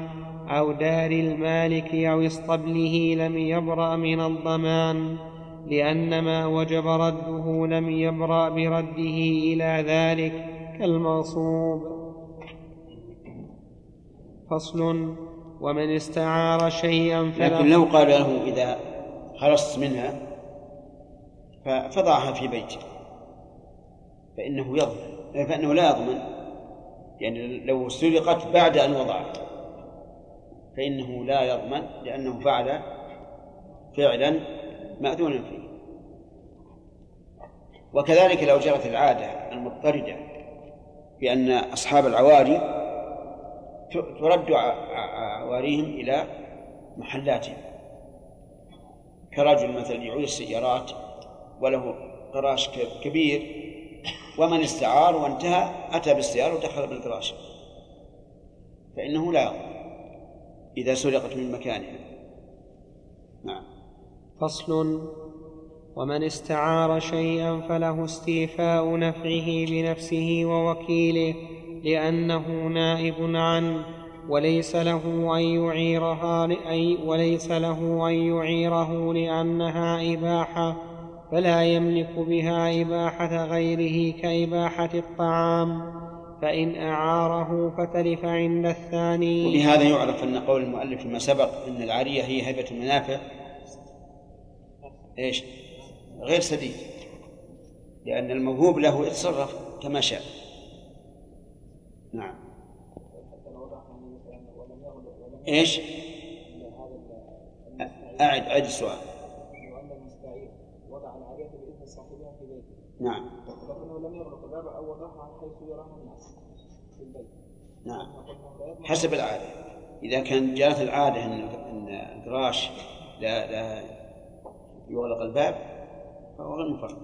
أو دار المالك أو اسطبله لم يبرأ من الضمان لأن ما وجب رده لم يبرأ برده إلى ذلك كالمغصوب فصل ومن استعار شيئا فله لكن لو قال له إذا خلصت منها فضعها في بيتك فإنه يضمن فإنه لا يضمن. يعني لو سرقت بعد أن وضعها فإنه لا يضمن لأنه فعل فعلا مأذونا فيه. وكذلك لو جرت العادة المضطردة بأن أصحاب العواري ترد عواريهم إلى محلاتهم. كرجل مثلا يعير السيارات وله قراش كبير ومن استعار وانتهى أتى بالسيارة ودخل بالقراش. فإنه لا إذا سرقت من مكانها نعم. فصل. ومن استعار شيئا فله استيفاء نفعه بنفسه ووكيله. لأنه نائب عنه وليس له أن يعيرها أي وليس له أن يعيره لأنها إباحة فلا يملك بها إباحة غيره كإباحة الطعام فإن أعاره فتلف عند الثاني. وبهذا يعرف أن قول المؤلف فيما سبق أن العارية هي هبة المنافع. إيش؟ غير سديد لأن الموهوب له يتصرف كما شاء. نعم. إيش؟ أعد أعد السؤال. وضع العارية بإذن صاحبها في بيته نعم. لكنه لم يغلق الباب أو وضعها حيث يراها الناس في البيت نعم. حسب العادة. إذا كان جرت العادة أن أن الفراش لا لا يغلق الباب فهو غير مفرط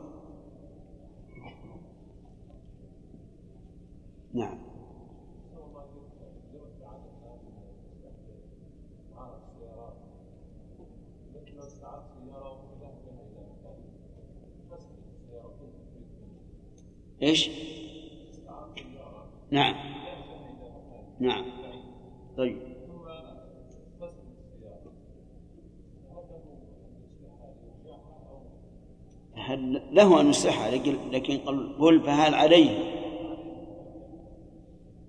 نعم. إيش؟ نعم. نعم. طيب. هل له أن يصلحها لكن قل فهل عليه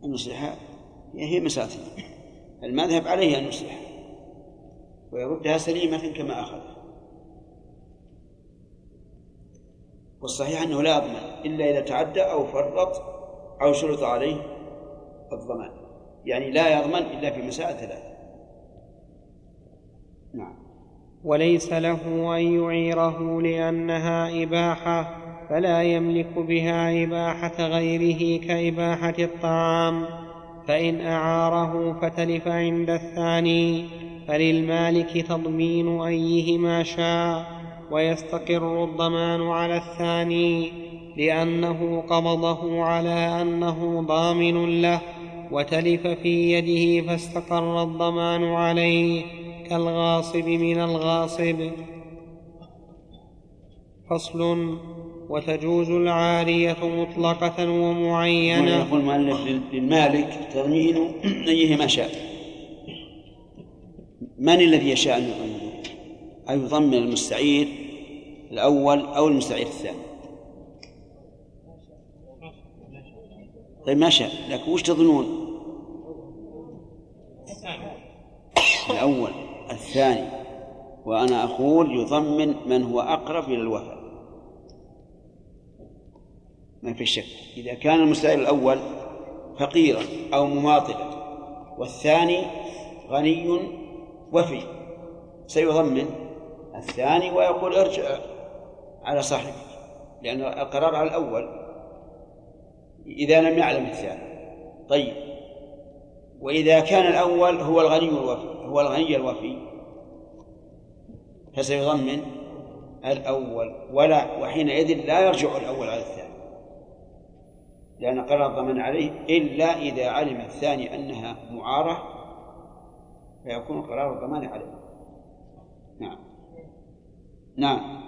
أن يصلحها هي مسألة. المذهب عليه أن يصلحها ويردها سليمة كما أخذها والصحيح أنه لا يضمن إلا إذا تعدى أو فرط أو شرط عليه الضمان. يعني لا يضمن إلا في مسائل ثلاثة. نعم. وليس له أن يعيره لأنها إباحة فلا يملك بها إباحة غيره كإباحة الطعام. فإن أعاره فتلف عند الثاني. فللمالك تضمين أيهما شاء ويستقر الضمان على الثاني لأنه قبضه على أنه ضامن له وتلف في يده فاستقر الضمان عليه كالغاصب من الغاصب. فصل. وتجوز العارية مطلقة ومعينة. يقول المؤلف للمالك تضمين أيهما شاء. من الذي يشاء أن يضمنه؟ أن يضمن المستعير الأول أو المستعير الثاني. طيب ما شاء. لكن وش تظنون؟ الأول الثاني. وأنا أقول يضمن من هو أقرب إلى الوفاء. ما في شك. إذا كان المستعير الأول فقيرا أو مماطلا والثاني غني وفي. سيضمن الثاني ويقول ارجع على صاحبك لأن القرار على الأول إذا لم يعلم الثاني. طيب. وإذا كان الأول هو الغني الوفي هو الغني الوفي فسيضمن الأول ولا وحينئذ لا يرجع الأول على الثاني. لأن قرار الضمان عليه إلا إذا علم الثاني أنها معارة فيكون قرار الضمان عليه. نعم. نعم.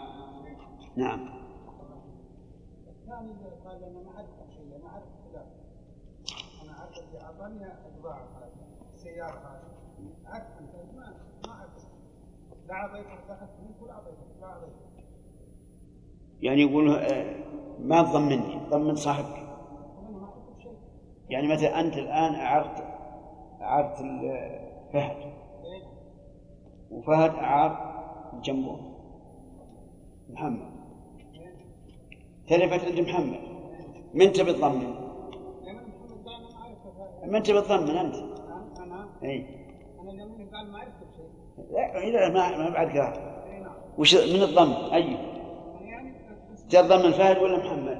نعم. الثاني قال أنا ما عرفت شيء عرفت لا. أنا عارف اللي أعطاني السياره هذه أنت ما ما أعرف. لا اعطيتك اخذت منك ولا اعطيتك لا اعطيتك يعني يقول آه، ما تضمني ضمن صاحبك. أنا أعرف يعني مثلا أنت الآن أعرت أعرت ال- فهد وفهد أعار جنبه محمد تلفت عند محمد من تبي تضمن؟ أنا ما اعرف من تبي تضمن أنت؟ أنا أي أنا قال ما عرفت بشيء لا ما ما بعد قال اي وش من الضمن؟ أي أنا يعني تضمن فهد ولا محمد؟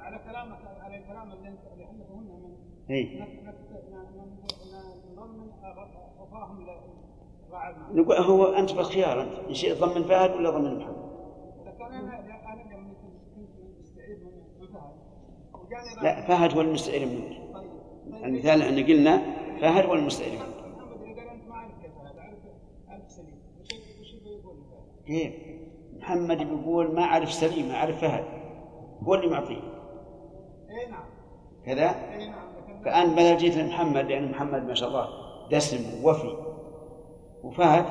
على كلامك على الكلام اللي أنت إحنا فهمنا من نقول هو أنت بالخيار أنت إن شئت ضمن فهد ولا ضمن محمد؟ لا فهد هو المستعير منك. المثال إحنا قلنا فهد هو المستعير منك. انت كيف؟ محمد بيقول ما أعرف سليم أعرف فهد. هو اللي معطيه. اي نعم كذا؟ اي نعم فأنت بدل جيت لمحمد لأن محمد ما شاء الله دسم ووفي. وفهد؟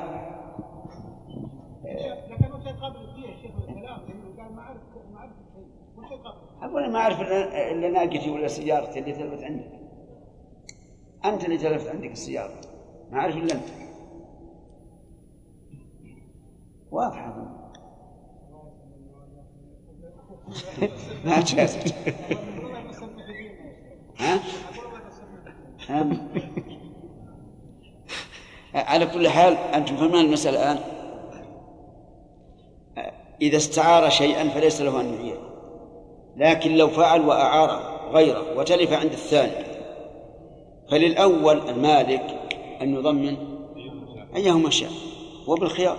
أقول ما أعرف إلا ناقتي ولا سيارتي اللي تلفت عندك. أنت اللي تلفت عندك السيارة. ما أعرف إلا أنت. واضحة ما جازت ها؟ على كل حال أنتم فهمنا المسألة الآن؟ إذا استعار شيئا فليس له أن يعيره لكن لو فعل وأعار غيره وتلف عند الثاني فللأول المالك أن يضمن أيهما شاء وبالخيار.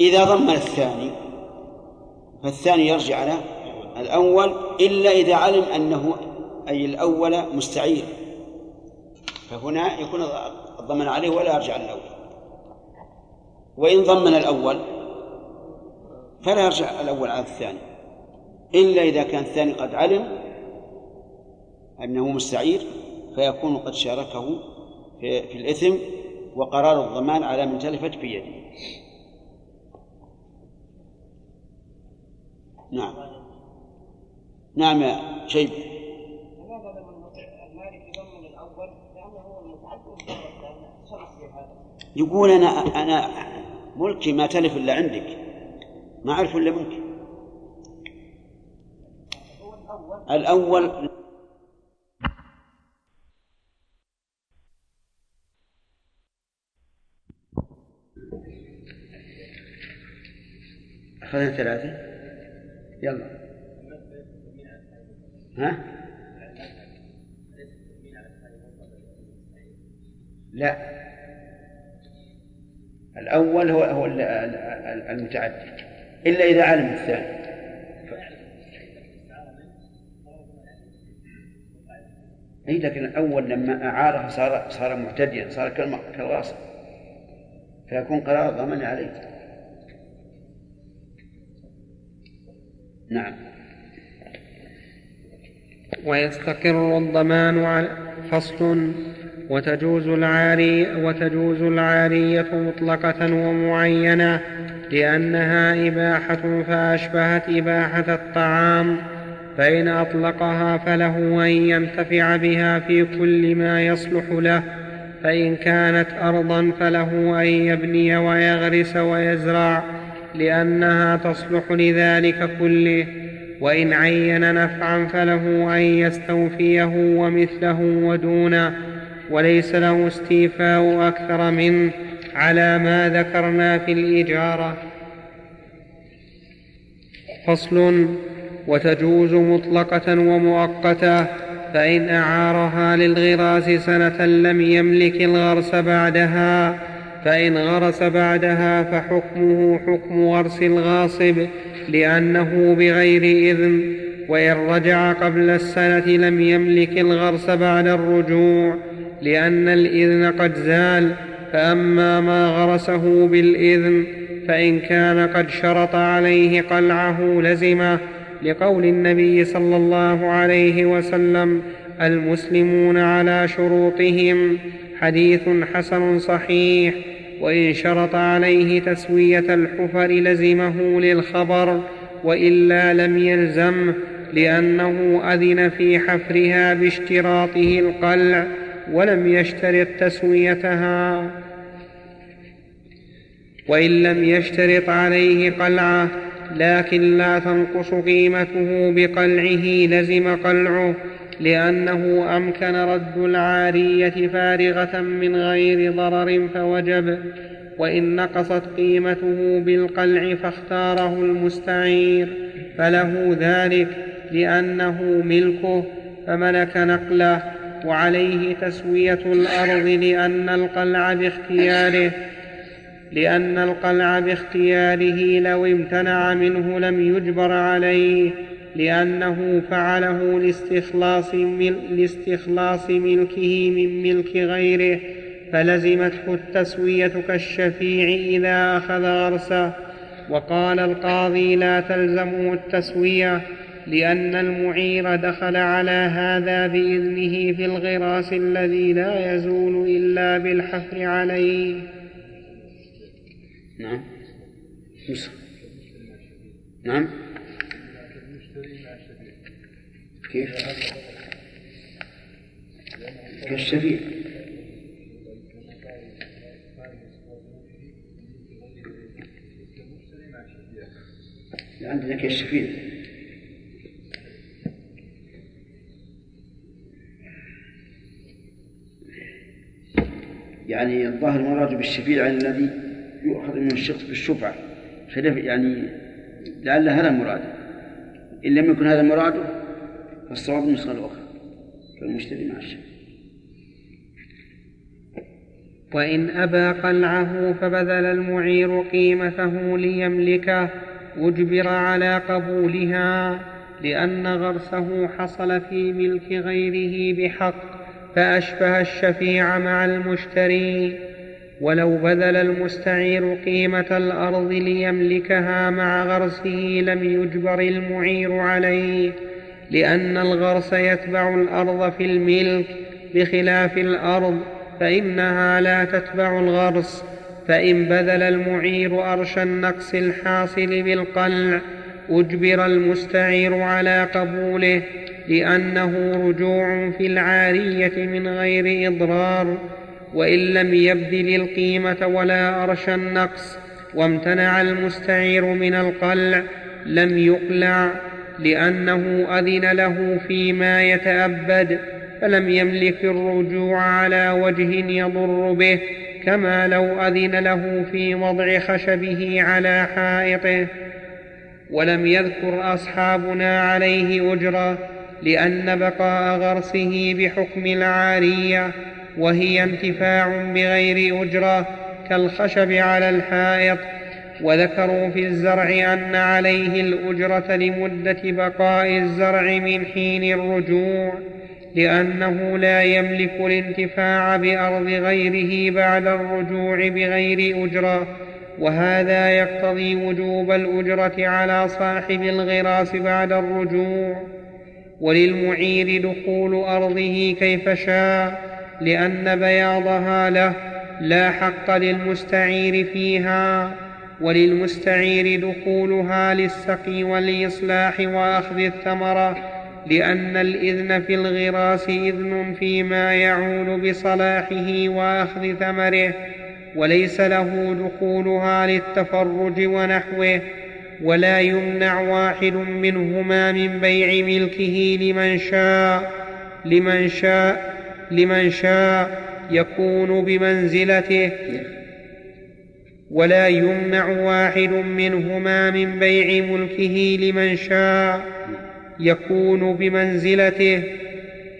إذا ضمن الثاني فالثاني يرجع على الأول إلا إذا علم أنه أي الأول مستعير. فهنا يكون الضمن عليه ولا يرجع الأول. وإن ضمن الأول فلا يرجع الأول على الثاني. إلا إذا كان الثاني قد علم أنه مستعير فيكون قد شاركه في, في الإثم وقرار الضمان على من تلفت في يده نعم. نعم يا لماذا لما المالك يضمن الأول لأنه هو المتعدد والثاني شرط في هذا يقول أنا أنا ملكي ما تلف إلا عندك. ما أعرف إلا منك. الأول أخذنا ثلاثة يلا. ها؟ لا. الأول هو هو ال- ال- ال- المتعدد. إلا إذا علم الثاني. اي لكن الأول لما أعاره صار صار معتديا صار كالغاصب فيكون قرار الضمان عليه. نعم. ويستقر الضمان على فصل. وتجوز العاري وتجوز العارية مطلقة ومعينة لأنها إباحة فأشبهت إباحة الطعام فإن أطلقها فله أن ينتفع بها في كل ما يصلح له فإن كانت أرضا فله أن يبني ويغرس ويزرع لأنها تصلح لذلك كله وإن عين نفعا فله أن يستوفيه ومثله ودونه. وليس له استيفاء أكثر منه على ما ذكرنا في الإجارة. فصل وتجوز مطلقة ومؤقتة فإن أعارها للغراس سنة لم يملك الغرس بعدها فإن غرس بعدها فحكمه حكم غرس الغاصب لأنه بغير إذن وإن رجع قبل السنة لم يملك الغرس بعد الرجوع. لأن الإذن قد زال فأما ما غرسه بالإذن فإن كان قد شرط عليه قلعه لزمه لقول النبي صلى الله عليه وسلم المسلمون على شروطهم حديث حسن صحيح وإن شرط عليه تسوية الحفر لزمه للخبر وإلا لم يلزمه لأنه أذن في حفرها باشتراطه القلع. ولم يشترط تسويتها. وإن لم يشترط عليه قلعة لكن لا تنقص قيمته بقلعه لزم قلعه لأنه أمكن رد العارية فارغة من غير ضرر فوجب. وإن نقصت قيمته بالقلع فاختاره المستعير. فله ذلك لأنه ملكه فملك نقله. وعليه تسوية الأرض لأن القلع باختياره لأن القلع باختياره لو امتنع منه لم يجبر عليه لأنه فعله لاستخلاص, مل لاستخلاص ملكه من ملك غيره فلزمته التسوية كالشفيع إذا أخذ غرسه وقال القاضي لا تلزمه التسوية لأن المعير دخل على هذا بإذنه في الغراس الذي لا يزول إلا بالحفر عليه. نعم. نعم. كيف؟ كالشفيع عندنا كالشفيع يعني الظاهر المراد بالشفيع الذي يؤخذ من الشخص بالشفعة خلاف يعني لعل هذا المراد إن لم يكن هذا مراده فالصواب النسخة الأخرى. فالمشتري مع الشفيع. وإن أبى قلعه فبذل المعير قيمته ليملكه أجبر على قبولها لأن غرسه حصل في ملك غيره بحق. فأشبه الشفيع مع المشتري ولو بذل المستعير قيمة الأرض ليملكها مع غرسه لم يجبر المعير عليه لأن الغرس يتبع الأرض في الملك بخلاف الأرض فإنها لا تتبع الغرس فإن بذل المعير أرش النقص الحاصل بالقلع أجبر المستعير على قبوله لأنه رجوع في العارية من غير إضرار وإن لم يبذل القيمة ولا أرش النقص وامتنع المستعير من القلع لم يقلع لأنه أذن له فيما يتأبد فلم يملك الرجوع على وجه يضر به كما لو أذن له في وضع خشبه على حائطه. ولم يذكر أصحابنا عليه أجرة لأن بقاء غرسه بحكم العارية وهي انتفاع بغير أجرة كالخشب على الحائط. وذكروا في الزرع أن عليه الأجرة لمدة بقاء الزرع من حين الرجوع لأنه لا يملك الانتفاع بأرض غيره بعد الرجوع بغير أجرة. وهذا يقتضي وجوب الأجرة على صاحب الغراس بعد الرجوع. وللمعير دخول أرضه كيف شاء لأن بياضها له لا حق للمستعير فيها وللمستعير دخولها للسقي والإصلاح وأخذ الثمرة لأن الإذن في الغراس إذن فيما يعول بصلاحه وأخذ ثمره وليس له دخولها للتفرج ونحوه ولا يمنع واحد منهما من بيع ملكه لمن شاء لمن شاء لمن شاء يكون بمنزلته. ولا يمنع واحد منهما من بيع ملكه لمن شاء يكون بمنزلته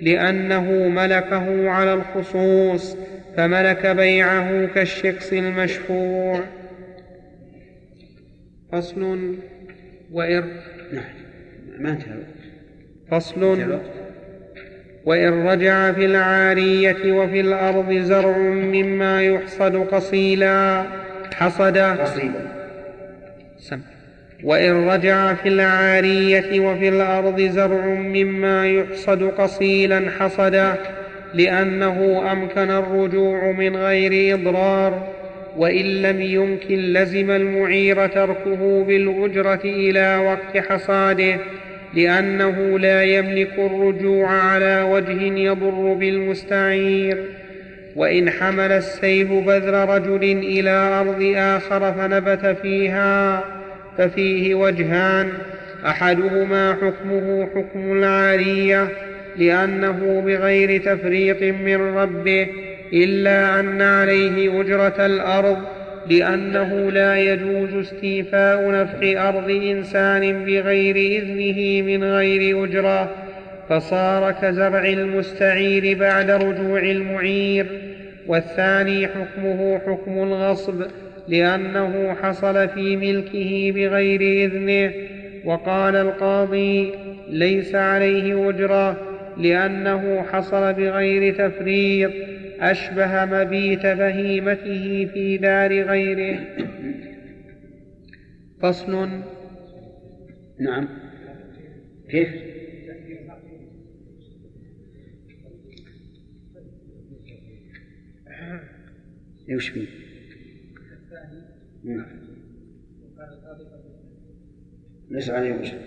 لأنه ملكه على الخصوص فملك بيعه كالشخص المشفوع. فصل وإر. نعم. ما انتهى فصل وإن رجع في العارية وفي الأرض زرع مما يحصد قصيلا. حصد. قصيدا سم. وإن رجع في العارية وفي الأرض زرع مما يحصد قصيلا. حصده لأنه أمكن الرجوع من غير إضرار. وإن لم يمكن لزم المعير تركه بالأجرة إلى وقت حصاده لأنه لا يملك الرجوع على وجه يضر بالمستعير. وإن حمل السيف بذر رجل إلى أرض آخر فنبت فيها ففيه وجهان أحدهما حكمه حكم العارية لأنه بغير تفريط من ربه إلا أن عليه أجرة الأرض لأنه لا يجوز استيفاء نفع أرض إنسان بغير إذنه من غير أجرة فصار كزرع المستعير بعد رجوع المعير. والثاني حكمه حكم الغصب لأنه حصل في ملكه بغير إذنه. وقال القاضي ليس عليه أجرة لأنه حصل بغير تفريط. أشبه مبيت بهيمته في دار غيره فصل نعم كيف؟ وش فيه؟ نعم. ليس عليه وجه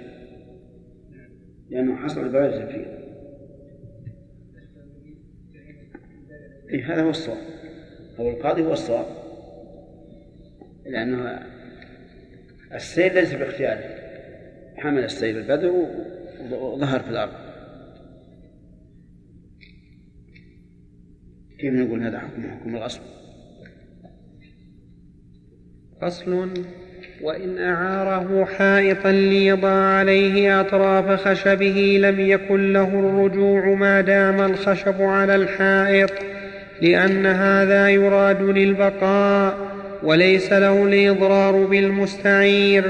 لأنه حصل بغير تفريط إيه هذا هو الصواب. هو القاضي هو الصواب؟ لأنه السيل ليس باختياره. حمل السيل البدر وظهر في الأرض. كيف نقول هذا حكم حكم الغصب؟ فصل وإن أعاره حائطا ليضع عليه أطراف خشبه لم يكن له الرجوع ما دام الخشب على الحائط. لأن هذا يراد للبقاء وليس له الإضرار بالمستعير.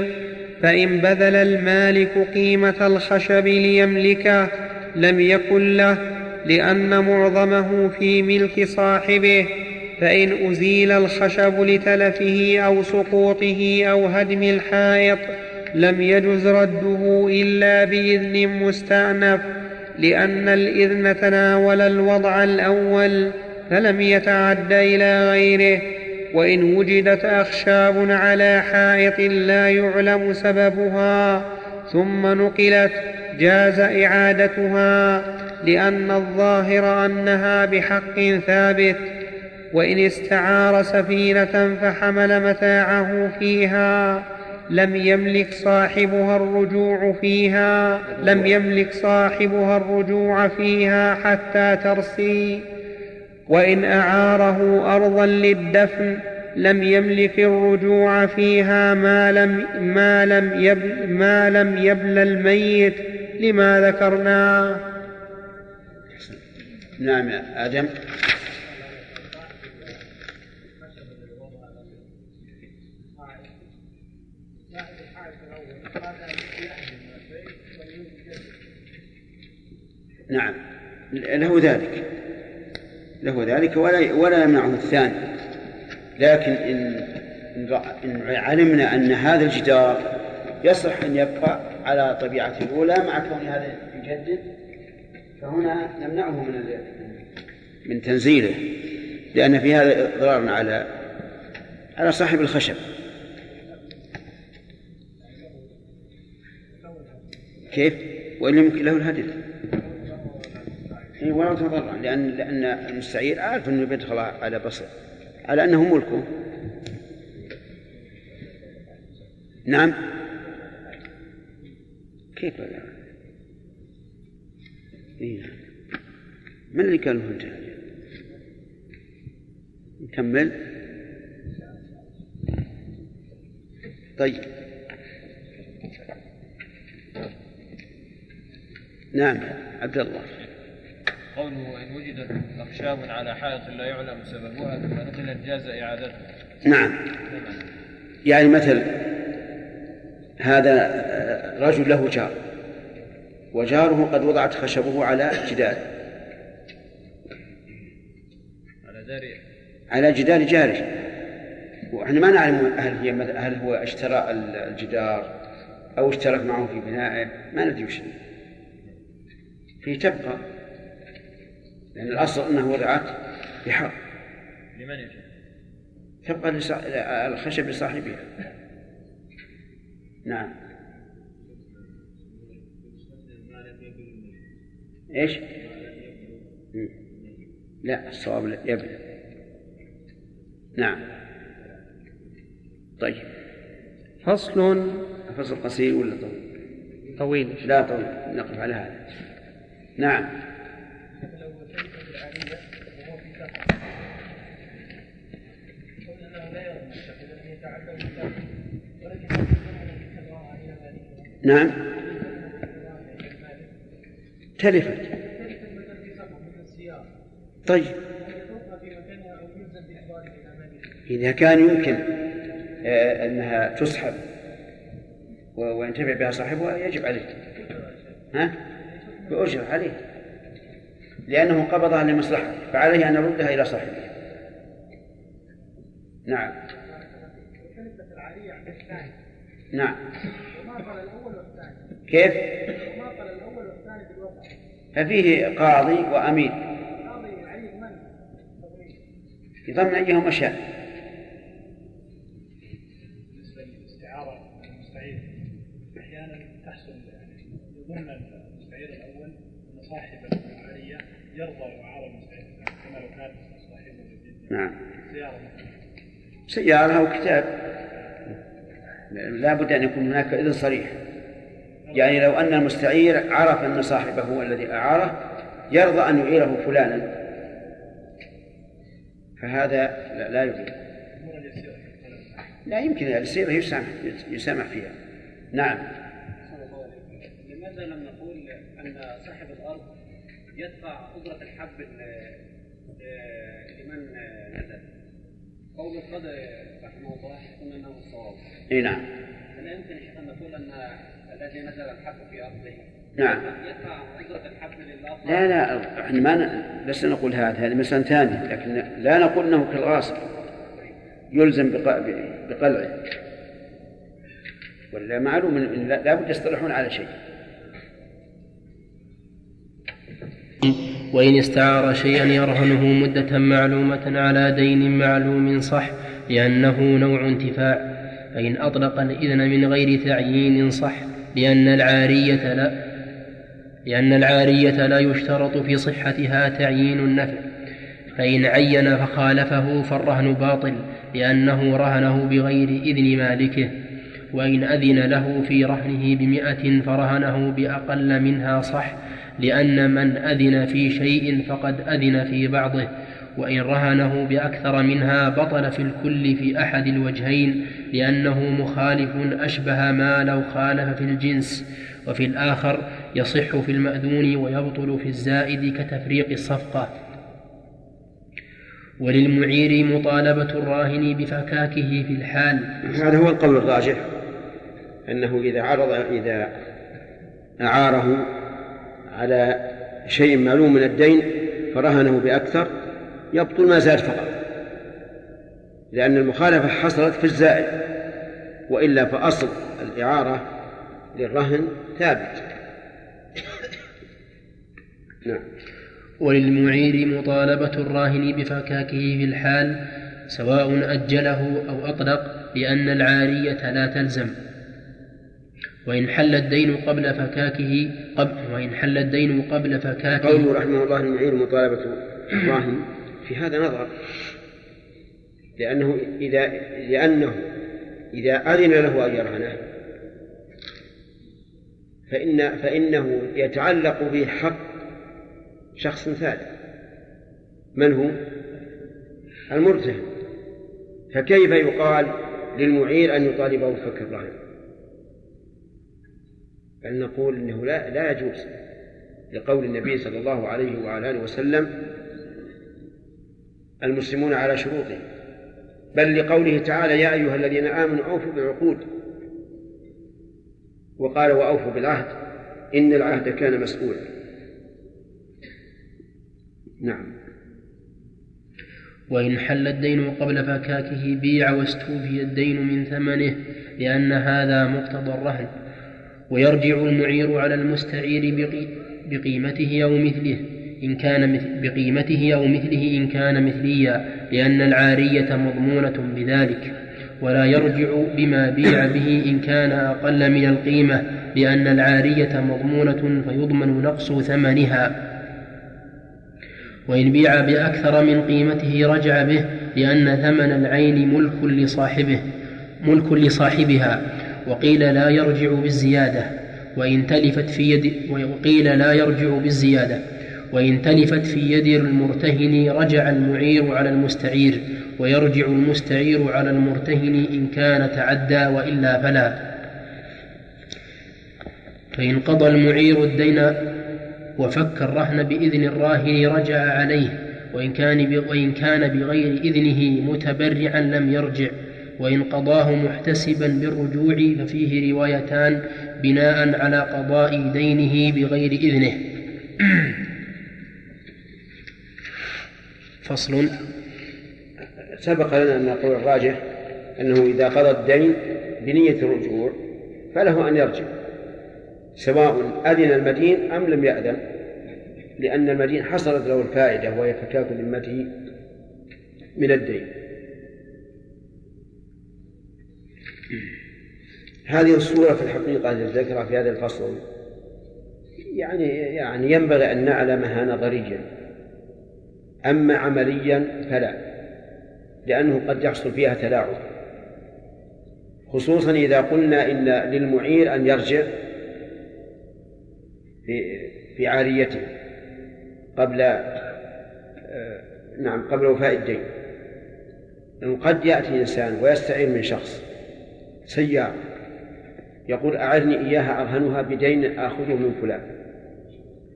فإن بذل المالك قيمة الخشب ليملكه لم يكن له لأن معظمه في ملك صاحبه. فإن أزيل الخشب لتلفه أو سقوطه أو هدم الحائط لم يجز رده إلا بإذن مستأنف لأن الإذن تناول الوضع الأول. فلم يتعد إلى غيره وإن وجدت أخشاب على حائط لا يعلم سببها ثم نقلت جاز إعادتها لأن الظاهر أنها بحق ثابت وإن استعار سفينة فحمل متاعه فيها لم يملك صاحبها الرجوع فيها لم يملك صاحبها الرجوع فيها حتى ترسي. وإن أعاره أرضا للدفن لم يملك الرجوع فيها ما لم ما لم يبل ما لم يبل الميت لما ذكرناه نعم يا آدم. نعم له ذلك. له ذلك ولا ولا يمنعه الثاني. لكن إن إن علمنا أن هذا الجدار يصح أن يبقى على طبيعته الأولى مع كون هذا يجدد فهنا نمنعه من من تنزيله لأن في هذا إضرار على على صاحب الخشب. كيف؟ وإن لم يكن له الهدف. إيه ولو تضرع لأن لأن المستعير عارف أنه بيدخل على بصر على أنه ملكه. نعم. كيف لا؟ إيه. من اللي قال له نكمل. طيب. نعم عبد الله. قوله وإن وجدت أخشاب على حائط لا يعلم سببها ثم نقلت جاز إعادتها نعم. يعني مثل هذا رجل له جار وجاره قد وضعت خشبه على جدار. على دار على جدار جاره. وإحنا ما نعلم هل هي هل هو اشترى الجدار أو اشترك معه في بنائه ما ندري وش. في تبقى. لأن الأصل أنها وضعت بحق. لمن يجب؟ تبقى. الخشب لصاحبها. نعم. إيش؟ لا الصواب لا يبلغ. نعم. طيب. فصل فصل قصير ولا طويل؟ طويل. لا طويل. نقف على هذا. نعم لو تلفت العالية وهو في سفر قلنا انه لا يرمي ان يتعلم السفر ولكن هل يكون كالراعي إلى ذلك؟ نعم تلفت تلفت مثلا في سفر مثل السيارة طيب هل يتركها في مكانها أو يلزم باحضارها إلى مالكها؟ إذا كان يمكن آه، أنها تسحب وينتفع بها صاحبها يجب عليه ها؟ بأجر عليه لأنه قبضها لمصلحته فعليه أن يردها إلى صاحبها. نعم. تلفت نعم. كيف؟ ففيه قاضي؟ تضمين يضمن أيهما شاء بالنسبة للاستعارة المستعير أحيانا تحصل يعني يظن المستعير الأول أن صاحب يرضى يعار المستعير كما لو كان صاحبه نعم سيارة أو كتاب لا بد أن يكون هناك إذن صريح. يعني لو أن المستعير عرف أن صاحبه هو الذي أعاره يرضى أن يعيره فلانا. فهذا لا, اليسيره لا يمكن السيرة يسامح يسامح فيها. نعم. لماذا لم نقول أن صاحب الأرض يدفع اجره الحب لمن نزل؟ قول القدر رحمه الله يحكم أنه الصواب. إي نعم. فلا يمكن أن نقول أن الذي نزل الحب في أرضه؟ نعم. يدفع اجره الحب للاخر لا لا إحنا ما ن- لسنا نقول هذا هذه مسألة ثانية لكن لا نقول إنه كالغاصب. يلزم بق- بقلعه. ولا معلوم لا بد يصطلحون على شيء. وإن استعار شيئا يرهنه مدة معلومة على دين معلوم صح لأنه نوع انتفاع. فإن أطلق الإذن من غير تعيين صح لأن العارية لا لأن العارية لا يشترط في صحتها تعيين النفع. فإن عين فخالفه فالرهن باطل لأنه رهنه بغير إذن مالكه. وإن أذن له في رهنه بمئة فرهنه بأقل منها صح لأن من أذن في شيء فقد أذن في بعضه وإن رهنه بأكثر منها بطل في الكل في أحد الوجهين لأنه مخالف أشبه ما لو خالف في الجنس. وفي الآخر يصح في المأذون ويبطل في الزائد كتفريق الصفقة. وللمعير مطالبة الراهن بفكاكه في الحال. هذا هو القول الراجح أنه إذا عرض إذا أعاره على شيء معلوم من الدين فرهنه بأكثر يبطل ما زاد فقط. لأن المخالفة حصلت في الزائد وإلا فأصل الإعارة للرهن ثابت. نعم. وللمعير مطالبة الراهن بفكاكه في الحال سواء أجله أو أطلق لأن العارية لا تلزم. وإن حل الدين قبل فكاكه قبل وإن حل الدين قبل فكاكه قوله رحمه الله المعير مطالبة الراهن في هذا نظر لأنه إذا لأنه إذا أذن له أن يرهنه فإن فإنه يتعلق به حق شخص ثالث من هو؟ المرتهن فكيف يقال للمعير أن يطالبه بفك الرهن؟ بل نقول إنه لا لا يجوز لقول النبي صلى الله عليه وعلى آله وسلم المسلمون على شروطهم بل لقوله تعالى يا أيها الذين آمنوا أوفوا بالعقود وقال وأوفوا بالعهد إن العهد كان مسؤولا. نعم. وإن حل الدين قبل فكاكه بيع واستوفي الدين من ثمنه لأن هذا مقتضى الرهن. ويرجع المعير على المستعير بقيمته أو مثله إن كان بقيمته أو مثله إن كان مثليا لأن العارية مضمونة بذلك. ولا يرجع بما بيع به إن كان أقل من القيمة لأن العارية مضمونة فيضمن نقص ثمنها. وإن بيع بأكثر من قيمته رجع به لأن ثمن العين ملك لصاحبه ملك لصاحبها. وقيل لا يرجع بالزيادة وإن تلفت في يد وقيل لا يرجع بالزيادة وإن تلفت في يد المرتهن رجع المعير على المستعير ويرجع المستعير على المرتهن إن كان تعدى وإلا فلا. فإن قضى المعير الدين وفك الرهن بإذن الراهن رجع عليه وإن كان وإن كان بغير إذنه متبرعا لم يرجع. وإن قضاه محتسبا بالرجوع ففيه روايتان بناء على قضاء دينه بغير إذنه. فصل. سبق لنا أن نقول الراجح أنه إذا قضى الدين بنية الرجوع فله أن يرجع سواء أذن المدين أم لم يأذن لأن المدين حصلت له الفائدة وهي فكاك ذمته من الدين. هذه الصورة في الحقيقة الذكرى في هذا الفصل. يعني يعني ينبغي أن نعلمها نظريا أما عمليا فلا لأنه قد يحصل فيها تلاعب. خصوصا إذا قلنا إن للمعير أن يرجع في في عاريته قبل نعم قبل وفاء الدين. قد يأتي إنسان ويستعين من شخص سيارة يقول أعرني إياها أرهنها بدين آخذه من فلان.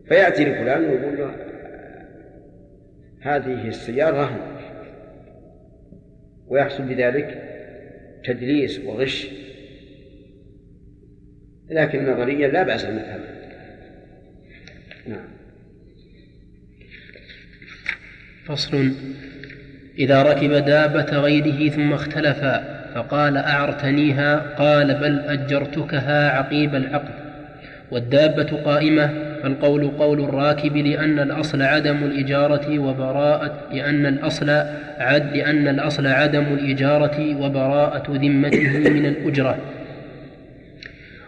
فيأتي لفلان ويقول له هذه السيارة رهن. ويحصل بذلك تدليس وغش. لكن نظريا لا بأس أن نفهم نعم. فصل. إذا ركب دابة غيره ثم اختلفا فقال أعرتنيها قال بل أجرتكها عقيب العقد. والدابة قائمة فالقول قول الراكب لأن الأصل عدم الإجارة وبراءة لأن الأصل عد لأن الأصل عدم الإجارة وبراءة ذمته من الأجرة.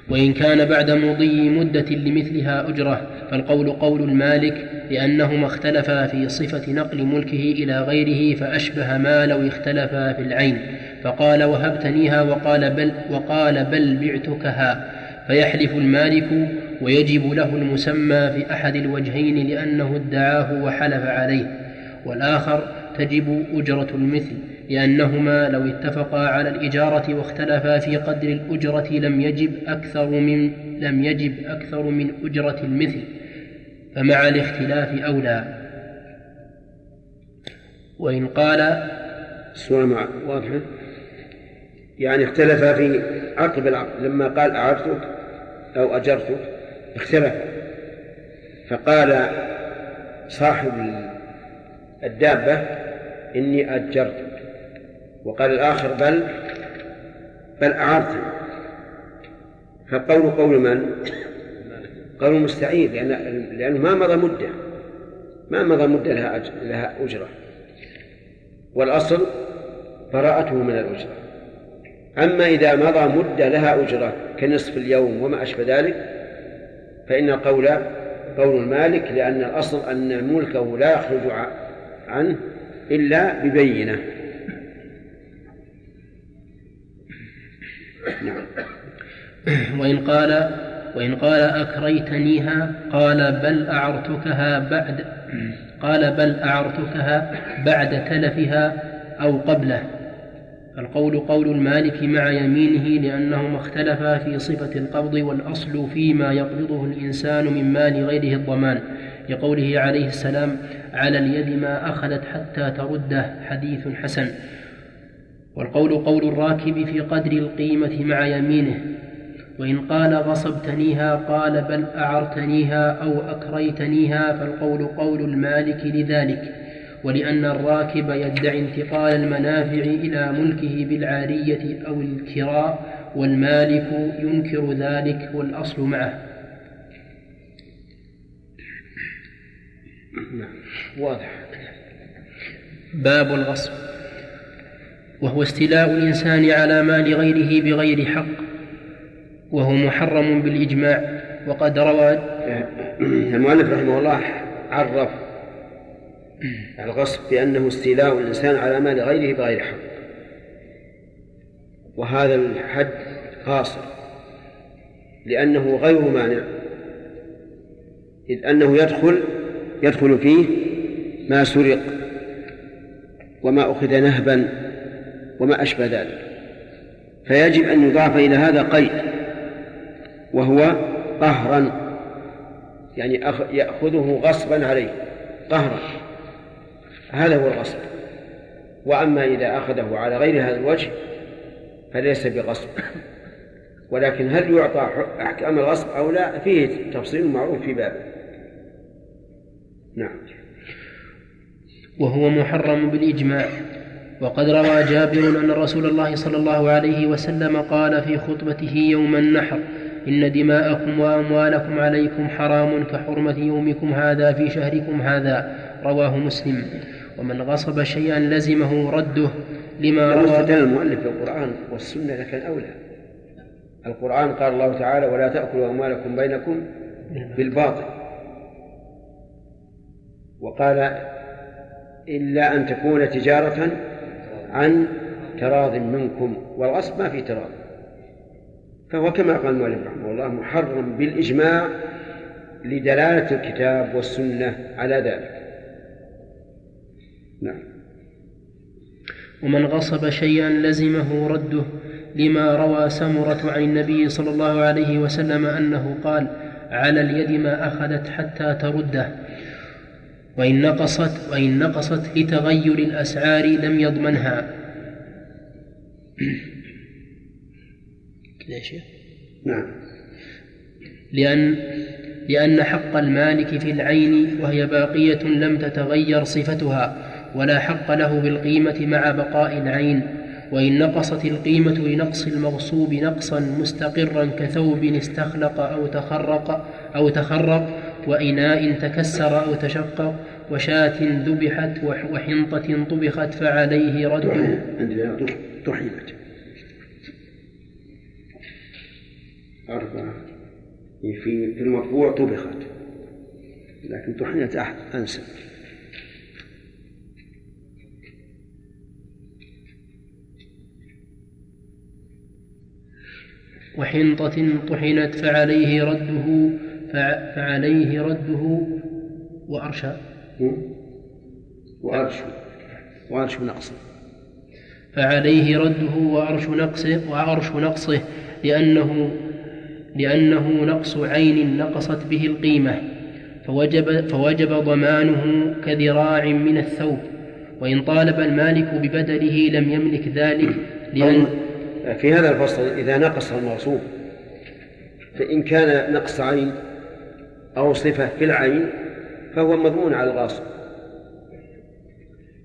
وإن كان بعد مضي مدة لمثلها أجرة فالقول قول المالك لأنهما اختلفا في صفة نقل ملكه إلى غيره فأشبه ما لو اختلفا في العين. فقال وهبتنيها وقال بل وقال بل بعتكها فيحلف المالك ويجب له المسمى في أحد الوجهين لأنه ادعاه وحلف عليه. والآخر تجب أجرة المثل لأنهما لو اتفقا على الإجارة واختلفا في قدر الأجرة لم يجب أكثر من لم يجب أكثر من أجرة المثل فمع الاختلاف أولى. وإن قال الصورة واضحة يعني اختلفا في عقب العقد لما قال أعرتك أو أجرتك اختلف فقال صاحب الدابة إني أجرتك. وقال الآخر بل بل أعرتني. فالقول قول من؟ قول مستعير لأن لأنه ما مضى مدة. ما مضى مدة لها لها أجرة. والأصل براءته من الأجرة. أما إذا مضى مدة لها أجرة كنصف اليوم وما أشبه ذلك فإن القول قول المالك لأن الأصل أن ملكه لا يخرج عنه إلا ببينة. نعم. وإن قال وإن قال أكريتنيها قال بل أعرتكها بعد قال بل أعرتكها بعد تلفها أو قبله. القول قول المالك مع يمينه لأنهما اختلفا في صفة القبض والأصل فيما يقبضه الإنسان من مال غيره الضمان. لقوله عليه السلام على اليد ما أخذت حتى ترده حديث حسن. والقول قول الراكب في قدر القيمة مع يمينه وإن قال غصبتنيها قال بل أعرتنيها أو أكريتنيها فالقول قول المالك لذلك ولأن الراكب يدعي انتقال المنافع إلى ملكه بالعارية أو الكراء والمالك ينكر ذلك والأصل معه. واضح. باب الغصب. وهو استيلاء الإنسان على مال غيره بغير حق وهو محرم بالإجماع. وقد روى المؤلف رحمه الله عرف الغصب بأنه استيلاء الإنسان على مال غيره بغير حق. وهذا الحد قاصر لأنه غير مانع إذ أنه يدخل يدخل فيه ما سرق وما أخذ نهبا وما أشبه ذلك. فيجب أن يضاف إلى هذا قيد وهو قهرا يعني يأخذه غصبا عليه قهرا. هذا هو الغصب. وأما إذا أخذه على غير هذا الوجه فليس بغصب. ولكن هل يعطى أحكام الغصب أو لا فيه تفصيل معروف في بابه. نعم. وهو محرم بالإجماع. وقد روى جابر أن رسول الله صلى الله عليه وسلم قال في خطبته يوم النحر إن دماءكم وأموالكم عليكم حرام كحرمة يومكم هذا في شهركم هذا. رواه مسلم. ومن غصب شيئا لزمه رده لما روى استدل المؤلف بالقرآن والسنة لكن أولى. القرآن قال الله تعالى ولا تأكلوا أموالكم بينكم بالباطل. وقال إلا أن تكون تجارة عن تراض منكم والغصب ما في تراض. فهو كما قال المؤلف رحمه الله محرم بالإجماع لدلالة الكتاب والسنة على ذلك. نعم. ومن غصب شيئا لزمه رده لما روى سمرة عن النبي صلى الله عليه وسلم أنه قال على اليد ما أخذت حتى ترده. وإن نقصت وإن نقصت لتغير الأسعار لم يضمنها. ليش؟ نعم. لأن لأن حق المالك في العين وهي باقية لم تتغير صفتها ولا حق له بالقيمة مع بقاء العين. وإن نقصت القيمة لنقص المغصوب نقصا مستقرا كثوب استخلق أو تخرق أو تخرق وإناء تكسر أو تشقق وشاة ذبحت وحنطة طبخت فعليه رد. طحنت أربعة. في في المرفوع طبخت. لكن طحنت أنسب وحنطة طحنت فعليه رده. فعليه رده وأرشى. وأرش. وأرش نقصه. فعليه رده وأرش نقصه وأرش نقصه لأنه لأنه نقص عين نقصت به القيمة فوجب, فوجب ضمانه كذراع من الثوب. وإن طالب المالك ببدله لم يملك ذلك لأن في هذا الفصل إذا نقص المغصوب فإن كان نقص عين أو صفة في العين فهو مضمون على الغاصب.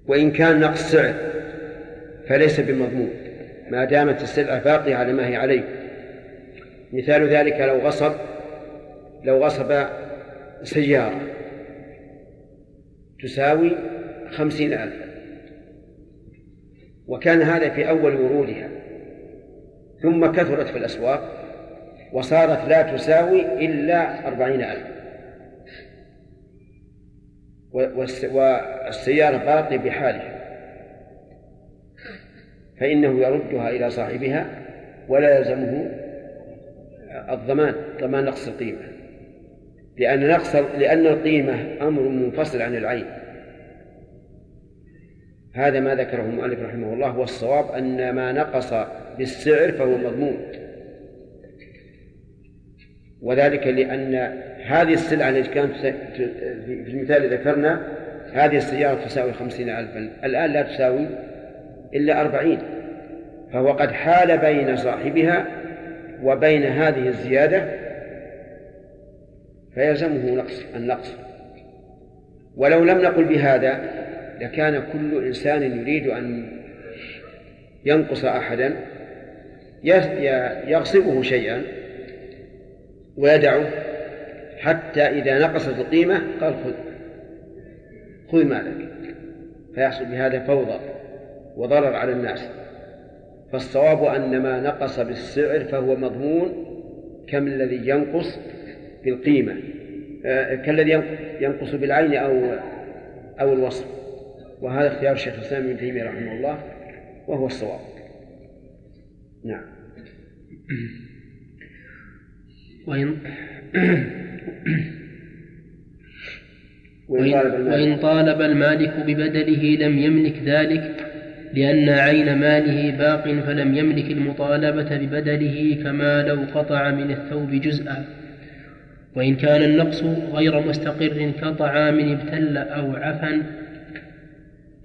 وإن كان نقص سعر فليس بمضمون. ما دامت السلعة باقية على ما هي عليه. مثال ذلك لو غصب لو غصب سيارة تساوي خمسين ألف. وكان هذا في أول ورودها. ثم كثرت في الأسواق وصارت لا تساوي إلا أربعين ألف. والسيارة باقية بحالها. فإنه يردها إلى صاحبها ولا يلزمه الضمان ضمان نقص القيمة. لأن نقص لأن القيمة أمر منفصل عن العين. هذا ما ذكره المؤلف رحمه الله والصواب أن ما نقص بالسعر فهو مضمون. وذلك لأن هذه السلعة التي كانت في المثال الذي ذكرنا هذه السيارة تساوي خمسين ألفا. الآن لا تساوي إلا أربعين. فهو قد حال بين صاحبها وبين هذه الزيادة فيلزمه نقص النقص. ولو لم نقل بهذا لكان كل إنسان يريد أن ينقص أحدا يغصبه شيئا. ويدعه حتى إذا نقصت القيمة قال خذ. خذ مالك. فيحصل بهذا فوضى وضرر على الناس. فالصواب أن ما نقص بالسعر فهو مضمون كم الذي ينقص بالقيمة. آه، كالذي ينقص بالعين أو أو الوصف. وهذا اختيار الشيخ الإسلام ابن تيمية رحمه الله وهو الصواب. نعم. وإن وإن طالب المالك. ببدله لم يملك ذلك لأن عين ماله باق فلم يملك المطالبة ببدله كما لو قطع من الثوب جزءا. وإن كان النقص غير مستقر كطعام ابتل أو عفن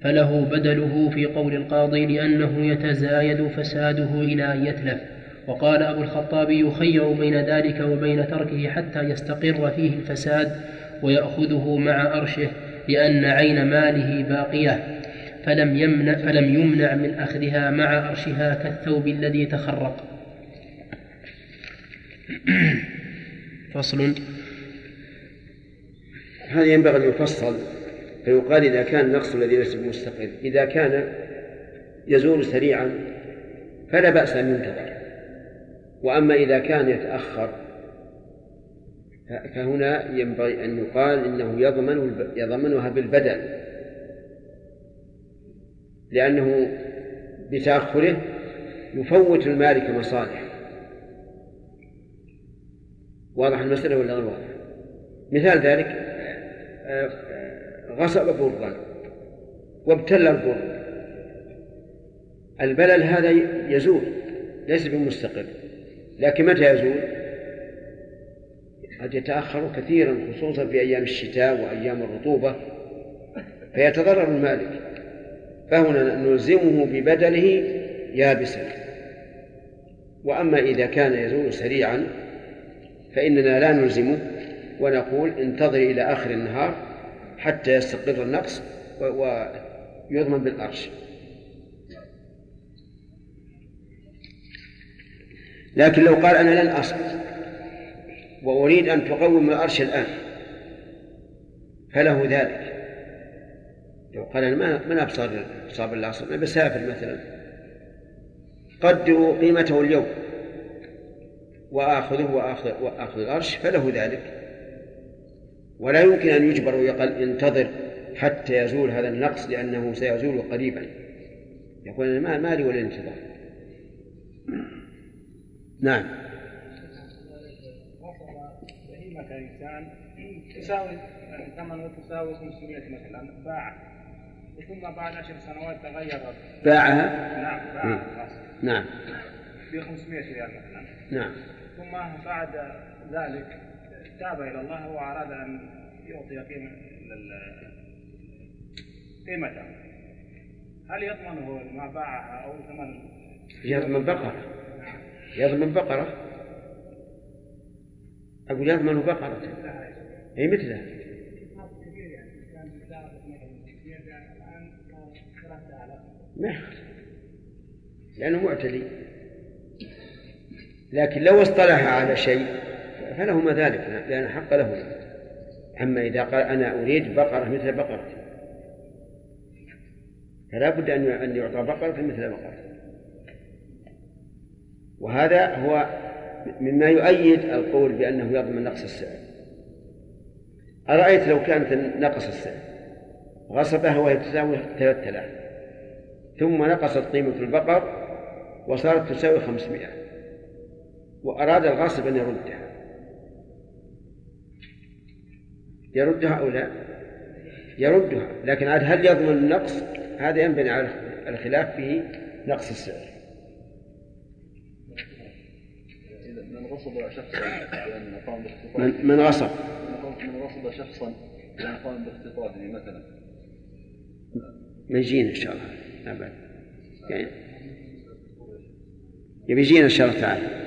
فله بدله في قول القاضي لأنه يتزايد فساده إلى أن يتلف. وقال أبو الخطاب يخير بين ذلك وبين تركه حتى يستقر فيه الفساد ويأخذه مع أرشه لأن عين ماله باقية فلم يمنع فلم يمنع من أخذها مع أرشها كالثوب الذي تخرق. فصل. هذا ينبغي أن يفصل فيقال إذا كان النقص الذي ليس بمستقل إذا كان يزول سريعا فلا بأس أن ينتظر. وأما إذا كان يتأخر فهنا ينبغي أن يقال إنه يضمن يضمنها بالبدل لأنه بتأخره يفوت المالك مصالح واضح المسألة ولا غير واضح؟ مثال ذلك آه، غصب برا وابتل البر. البلل هذا يزول ليس بمستقر. لكن متى يزول؟ قد يتأخر كثيرا خصوصا في أيام الشتاء وأيام الرطوبة. فيتضرر المالك. فهنا نلزمه ببدله يابسا. وأما إذا كان يزول سريعا فإننا لا نلزمه ونقول انتظر إلى آخر النهار حتى يستقر النقص ويضمن بالأرش. لكن لو قال أنا لن أصبر وأريد أن تقوم الأرش الآن فله ذلك. لو قال أنا ما أبصر صاب العصر أنا بسافر مثلا. قدروا قيمته اليوم وآخذه وآخذ, وآخذ الأرش فله ذلك. ولا يمكن أن يجبر ويقال انتظر حتى يزول هذا النقص لأنه سيزول قريبا. يقول أنا ما مالي ولا انتظار. نعم. بهيمة إنسان تساوي ثمنه تساوي 500 مثلا باع ثم بعد عشر سنوات تغير باعها؟ نعم. باعها نعم. ب 500 ريال مثلا نعم ثم بعد ذلك تاب إلى الله واراد ان يعطي قيمه قيمته هل يضمنه ما باعها أو ثمن؟ يضمن بقرة. يضمن بقرة. أقول يضمن بقرة؟ أي مثلها ما لأنه معتدي. لكن لو اصطلح على شيء فله ما ذلك لأن حق له أما إذا قال أنا أريد بقرة مثل بقرتي فلا بد أن يعطى بقرة مثل بقرته وهذا هو مما يؤيد القول بأنه يضمن نقص السعر. أرأيت لو كانت نقص السعر؟ غصبها وهي تساوي ثلاثة آلاف. ثم نقصت قيمة البقر وصارت تساوي خمسمائة. وأراد الغاصب أن يردها. يردها أو لا؟ يردها. لكن هل يضمن النقص هذا ينبني على الخلاف في نقص السعر. غصب شخصا لأن قام باختطافه من, من غصب. من غصب شخصا لأن قام باختطافه مثلا. يجينا إن شاء الله. أبد. يعني يبي يجينا إن شاء الله تعالى.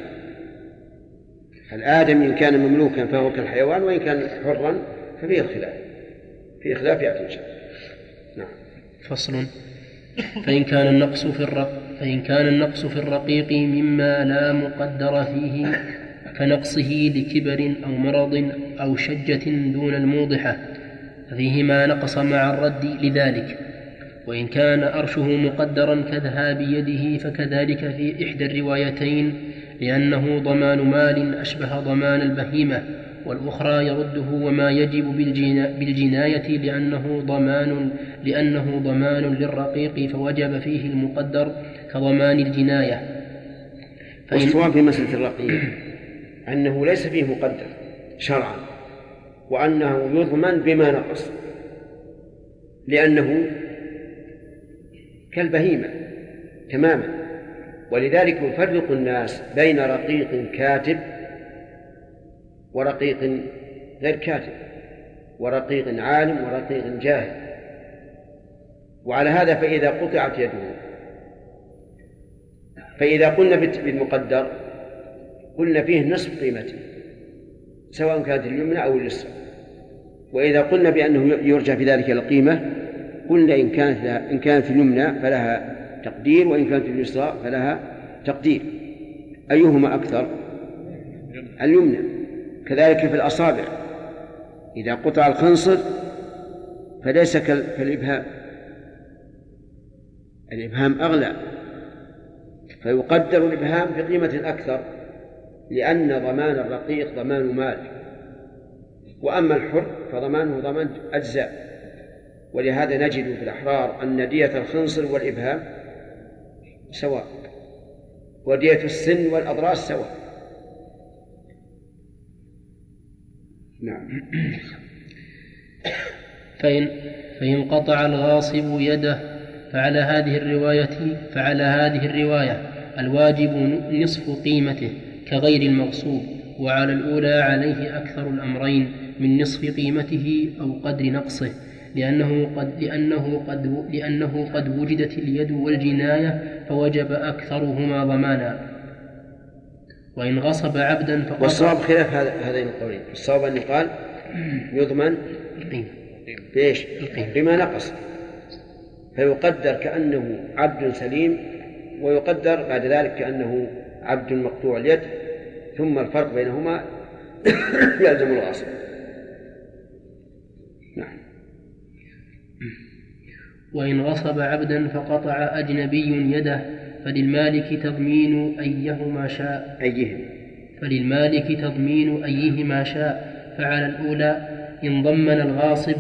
الآدم إن كان مملوكا فهو كالحيوان وإن كان حرا ففيه خلاف. فيه خلاف يأتي إن شاء الله. نعم. فصل. فإن كان النقص في الرق فإن كان النقص في الرقيق مما لا مقدر فيه كنقصه لكبر أو مرض أو شجة دون الموضحة ففيه ما نقص مع الرد لذلك. وإن كان أرشه مقدرا كذهاب يده فكذلك في إحدى الروايتين لأنه ضمان مال أشبه ضمان البهيمة والأخرى يرده وما يجب بالجنا بالجناية لأنه ضمان لأنه ضمان للرقيق فوجب فيه المقدر كضمان الجناية. والصواب في مسألة الرقيق. أنه ليس فيه مقدر شرعا وأنه يضمن بما نقص لأنه كالبهيمة تماما. ولذلك يفرق الناس بين رقيق كاتب ورقيق غير كاتب ورقيق عالم ورقيق جاهل. وعلى هذا فإذا قطعت يده. فإذا قلنا بالمقدر قلنا فيه نصف قيمته سواء كانت اليمنى أو اليسرى. وإذا قلنا بأنه يرجع في ذلك القيمة قلنا إن كانت إن كانت اليمنى فلها تقدير وإن كانت اليسرى فلها تقدير. أيهما أكثر؟ اليمنى. كذلك في الأصابع. إذا قطع الخنصر فليس كالإبهام الإبهام أغلى فيقدر الإبهام بقيمة أكثر لأن ضمان الرقيق ضمان مال. وأما الحر فضمانه ضمان أجزاء. ولهذا نجد في الأحرار أن دية الخنصر والإبهام سواء ودية السن والأضراس سواء. نعم. فإن فإن قطع الغاصب يده فعلى هذه الرواية فعلى هذه الرواية الواجب نصف قيمته كغير المغصوب وعلى الأولى عليه أكثر الأمرين من نصف قيمته أو قدر نقصه لأنه قد لأنه قد لأنه قد وجدت اليد والجناية فوجب أكثرهما ضمانا. وإن غصب عبدا فقط والصواب خلاف هذين القولين. الصواب أن يقال يضمن القيمة. بإيش؟ بما نقص. فيقدر كأنه عبد سليم ويقدر بعد ذلك كأنه عبد مقطوع اليد ثم الفرق بينهما يلزم الغاصب نعم. وإن غصب عبدا فقطع أجنبي يده فللمالك تضمين أيهما شاء. أيهما؟ فللمالك تضمين أيهما شاء. فعلى الأولى إن ضمن الغاصب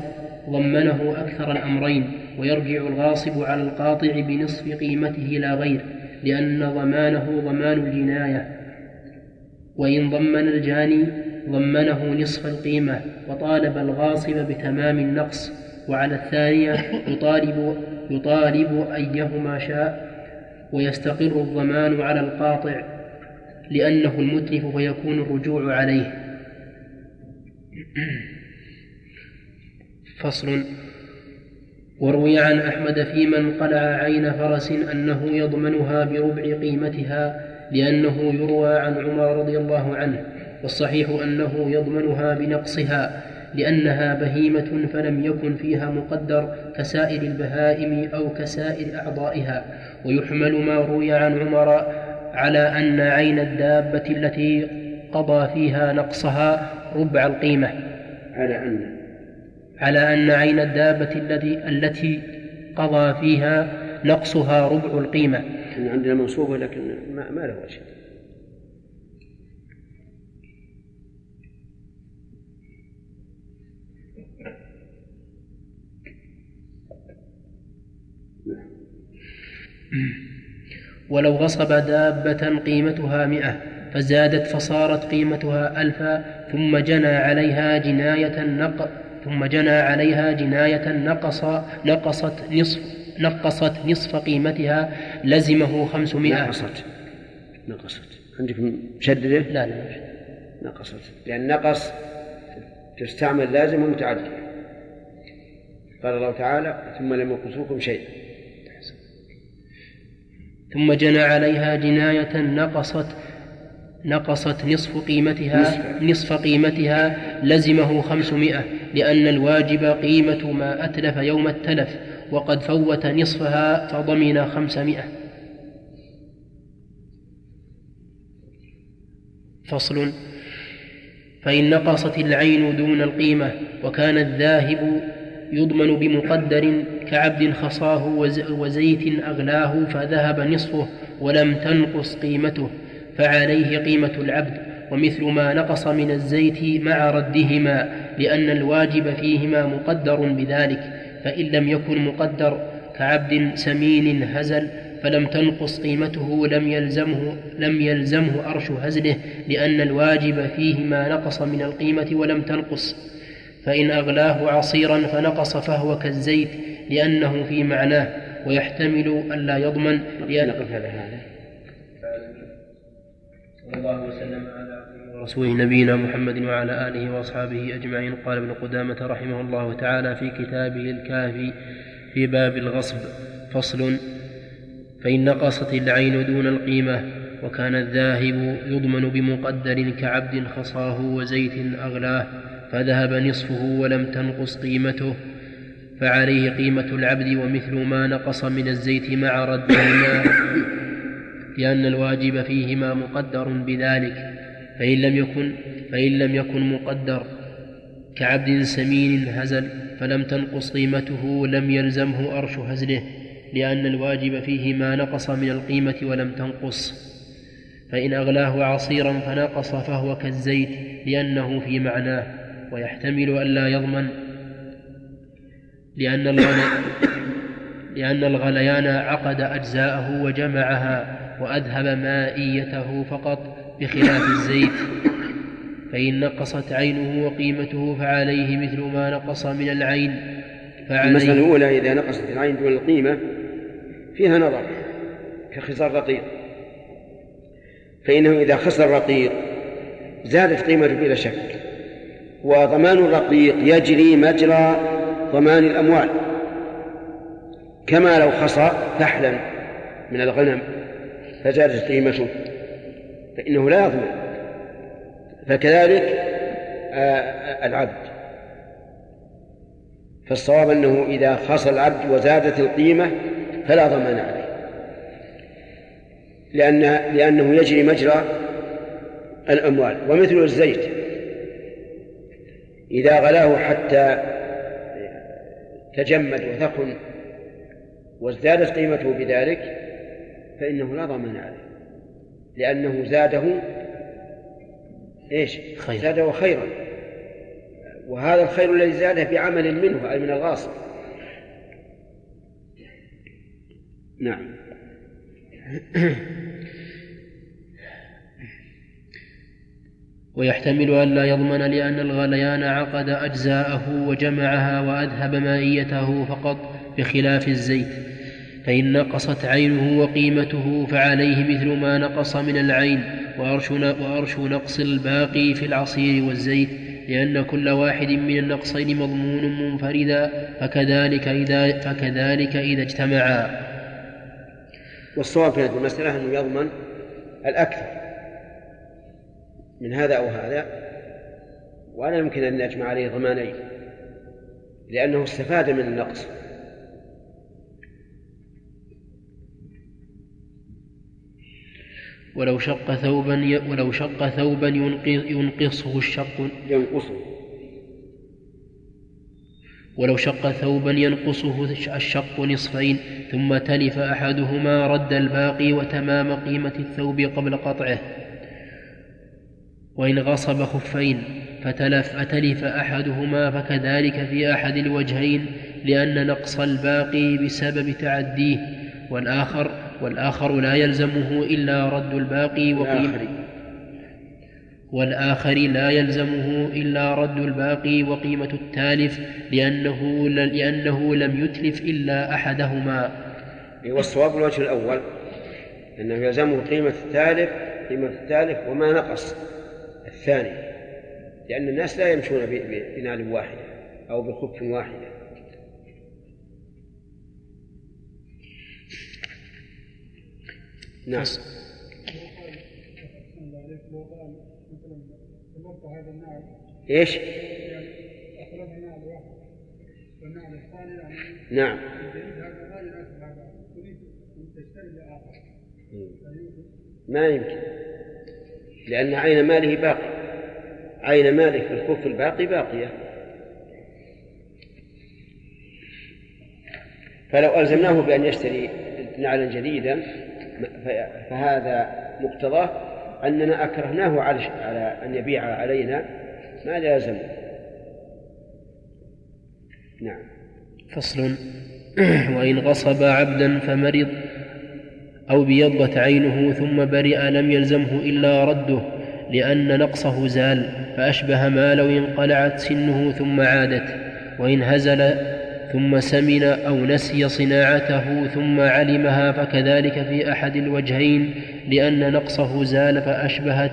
ضمنه أكثر الأمرين. ويرجع الغاصب على القاطع بنصف قيمته لا غير لأن ضمانه ضمان الجناية. وإن ضمن الجاني ضمنه نصف القيمة وطالب الغاصب بتمام النقص. وعلى الثانية يطالب يطالب أيهما شاء ويستقر الضمان على القاطع لأنه المتلف فيكون الرجوع عليه. فصل. وروي عن أحمد في من قلع عين فرس أنه يضمنها بربع قيمتها لأنه يروى عن عمر رضي الله عنه والصحيح أنه يضمنها بنقصها لأنها بهيمة فلم يكن فيها مقدر كسائر البهائم أو كسائر أعضائها ويحمل ما روي عن عمر على أن عين الدابة التي قضى فيها نقصها ربع القيمة. على أن على أن عين الدابة التي التي قضى فيها نقصها ربع القيمة. عندنا منصوبة لكن ما, ما له وجه. ولو غصب دابة قيمتها مئة فزادت فصارت قيمتها ألفا ثم جنى عليها جناية نق ثم جنى عليها جناية نقص نقصت نصف نقصت نصف قيمتها لزمه خمسمائة. نقصت. نقصت. عندك مشددة؟ لا لا نقصت. لأن نقص تستعمل لازم ومتعدد. قال الله تعالى ثم لم ينقصوكم شيئا. ثم جنى عليها جناية نقصت نقصت نصف قيمتها نصف, قيمتها لزمه خمسمائة لأن الواجب قيمة ما أتلف يوم التلف وقد فوت نصفها فضمن خمسمائة. فصل. فإن نقصت العين دون القيمة وكان الذاهب يضمن بمقدر كعبد خصاه وزيت أغلاه فذهب نصفه ولم تنقص قيمته. فعليه قيمة العبد ومثل ما نقص من الزيت مع ردهما لأن الواجب فيهما مقدر بذلك فإن لم يكن مقدر كعبد سمين هزل فلم تنقص قيمته لم يلزمه لم يلزمه أرش هزله لأن الواجب فيه ما نقص من القيمة ولم تنقص. فإن أغلاه عصيرا فنقص فهو كالزيت لأنه في معناه ويحتمل ألا يضمن لأن هذا. الله وسلم على رسول نبينا محمد وعلى آله وأصحابه أجمعين. قال ابن قدامة رحمه الله تعالى في كتابه الكافي في باب الغصب فصل فإن نقصت العين دون القيمة وكان الذاهب يضمن بمقدر كعبد خصاه وزيت أغلاه فذهب نصفه ولم تنقص قيمته فعليه قيمة العبد ومثل ما نقص من الزيت مع ردهما لأن الواجب فيهما مقدر بذلك فإن لم يكن فإن لم يكن مقدر. كعبد سمين هزل فلم تنقص قيمته لم يلزمه أرش هزله لأن الواجب فيه ما نقص من القيمة ولم تنقص. فإن أغلاه عصيرا فنقص فهو كالزيت لأنه في معناه ويحتمل ألا يضمن. لأن الغلي لأن الغليان عقد أجزاءه وجمعها. وأذهب مائيته فقط بخلاف الزيت فإن نقصت عينه وقيمته فعليه مثل ما نقص من العين فعليه المسألة الأولى إذا نقصت العين دون القيمة فيها نظر كخصار رقيق فإنه إذا خسر الرقيق زادت قيمته بلا شك وضمان الرقيق يجري مجرى ضمان الأموال كما لو خسر فحلا من الغنم فزادت قيمته. فإنه لا يضمن فكذلك آه، العبد. فالصواب أنه إذا خسر العبد وزادت القيمة فلا ضمان عليه. لأن لأنه يجري مجرى الأموال. ومثل الزيت. إذا غلاه حتى تجمد وثقل وازدادت قيمته بذلك فإنه لا ضمان عليه. لأنه زاده إيش؟ خير. زاده خيرا. وهذا الخير الذي زاده بعمل منه أي من الغاصب. نعم. ويحتمل ألا يضمن لأن الغليان عقد أجزاءه وجمعها وأذهب مائيته فقط بخلاف الزيت. فإن نقصت عينه وقيمته فعليه مثل ما نقص من العين وأرش, وأرش نقص الباقي في العصير والزيت لأن كل واحد من النقصين مضمون منفردا فكذلك إذا فكذلك إذا اجتمعا. والصواب في هذه المسألة أنه يضمن الأكثر من هذا أو هذا ولا يمكن أن نجمع عليه ضمانين لأنه استفاد من النقص. ولو شق ثوبا ولو شق ثوبا ينقصه الشق. ينقصه. ولو شق ثوبا ينقصه الشق نصفين ثم تلف أحدهما رد الباقي وتمام قيمة الثوب قبل قطعه. وإن غصب خفين فتلف أتلف أحدهما فكذلك في أحد الوجهين لأن نقص الباقي بسبب تعديه. والآخر والآخر لا يلزمه إلا رد الباقي وقيمة والآخر. لا يلزمه إلا رد الباقي وقيمة التالف لأنه لأنه لم يتلف إلا أحدهما. والصواب الوجه الأول أنه يلزمه قيمة التالف قيمة التالف وما نقص الثاني لأن الناس لا يمشون بنال واحدة أو بخف واحدة. نعم. إيش؟ نعم. ما يمكن. لأن عين ماله باقي عين ماله في الخوف الباقي باقية. فلو ألزمناه بأن يشتري نعلا جديدا فهذا مقتضاه أننا أكرهناه على أن يبيع علينا ما لا يلزم نعم. فصل. وإن غصب عبدا فمرض أو بيضت عينه ثم برئ لم يلزمه إلا رده لأن نقصه زال فأشبه ما لو انقلعت سنه ثم عادت وإن هزل ثم سمن أو نسي صناعته ثم علمها فكذلك في أحد الوجهين لأن نقصه زال فأشبهت,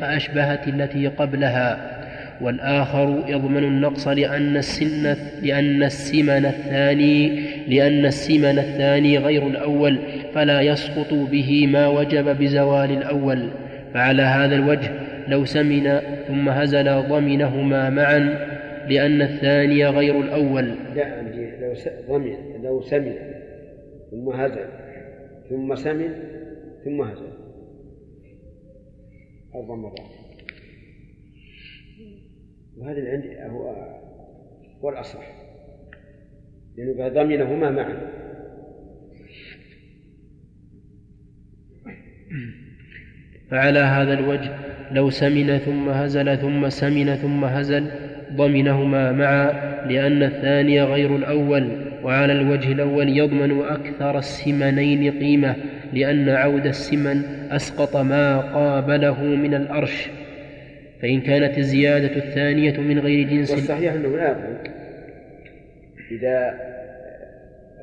فأشبهت التي قبلها. والآخر يضمن النقص لأن السن لأن السمن الثاني لأن السمن الثاني غير الأول فلا يسقط به ما وجب بزوال الأول. فعلى هذا الوجه لو سمن ثم هزل ضمنهما معا لأن الثاني غير الأول. لا لو ضمن لو سمن ثم هزل ثم سمن ثم هزل أربع مرات. وهذا اللي عندي هو هو الأصح. لأنه ضمنهما معا. فعلى هذا الوجه لو سمن ثم هزل ثم سمن ثم هزل ضمنهما معا لأن الثاني غير الأول وعلى الوجه الأول يضمن أكثر السمنين قيمة لأن عود السمن أسقط ما قابله من الأرش. فإن كانت الزيادة الثانية من غير جنس والصحيح أنه لا يضمن إذا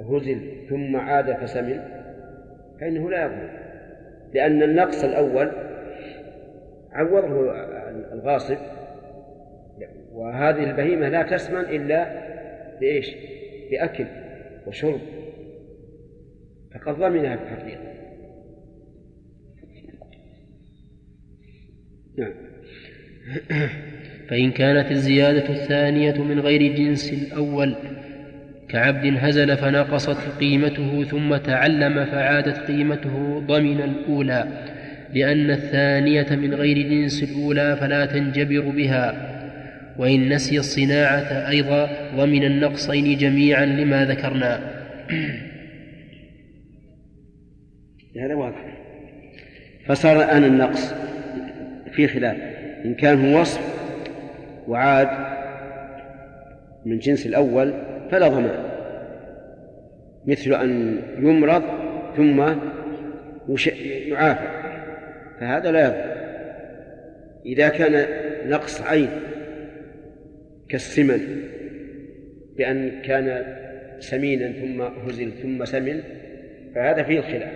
هزل ثم عاد فسمن فإنه لا يضمن لأن النقص الأول عوضه الغاصب وهذه البهيمة لا تسمن إلا بإيش؟ بأكل وشرب. فقد ضمنها الحقيقة. نعم. فإن كانت الزيادة الثانية من غير جنس الأول كعبد هزل فنقصت قيمته ثم تعلم فعادت قيمته ضمن الأولى لأن الثانية من غير جنس الأولى فلا تنجبر بها. وإن نسي الصناعة أيضا ضمن النقصين جميعا لما ذكرنا. هذا واضح. فصار الآن النقص في خلاف. إن كان هو وصف وعاد من جنس الأول فلا ضمان. مثل أن يمرض ثم يعافى. فهذا لا يضر. إذا كان نقص عين كالسمن بأن كان سمينا ثم هزل ثم سمن فهذا فيه الخلاف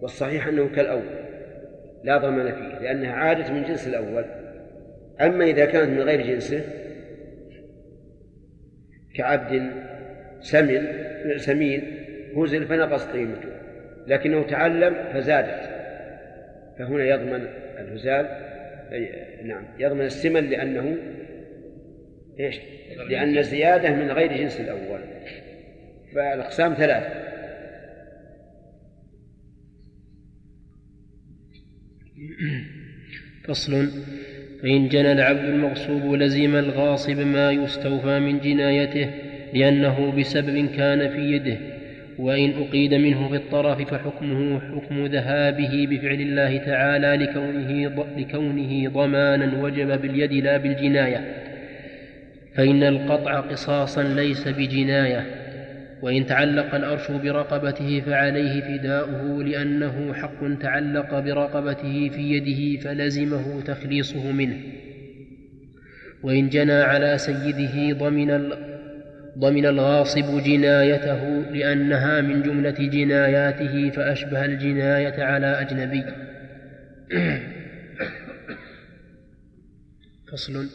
والصحيح أنه كالأول لا ضمان فيه لأنها عادة من جنس الأول. أما إذا كانت من غير جنسه كعبد سمن سمين هزل فنقص قيمته لكنه تعلم فزادت. فهنا يضمن الهزال نعم يضمن السمن لأنه إيش؟ لأن الزيادة من غير جنس الأول. فالأقسام ثلاثة. فصل. فإن جنى العبد المغصوب لزم الغاصب ما يستوفى من جنايته لأنه بسبب كان في يده. وإن أقيد منه في الطرف فحكمه حكم ذهابه بفعل الله تعالى لكونه, لكونه ضمانا وجب باليد لا بالجناية. فإن القطع قصاصا ليس بجناية وإن تعلق الأرش برقبته فعليه فداؤه لأنه حق تعلق برقبته في يده فلزمه تخليصه منه. وإن جنى على سيده ضمن ضمن الغاصب جنايته لأنها من جملة جناياته فأشبه الجناية على أجنبي. فصل.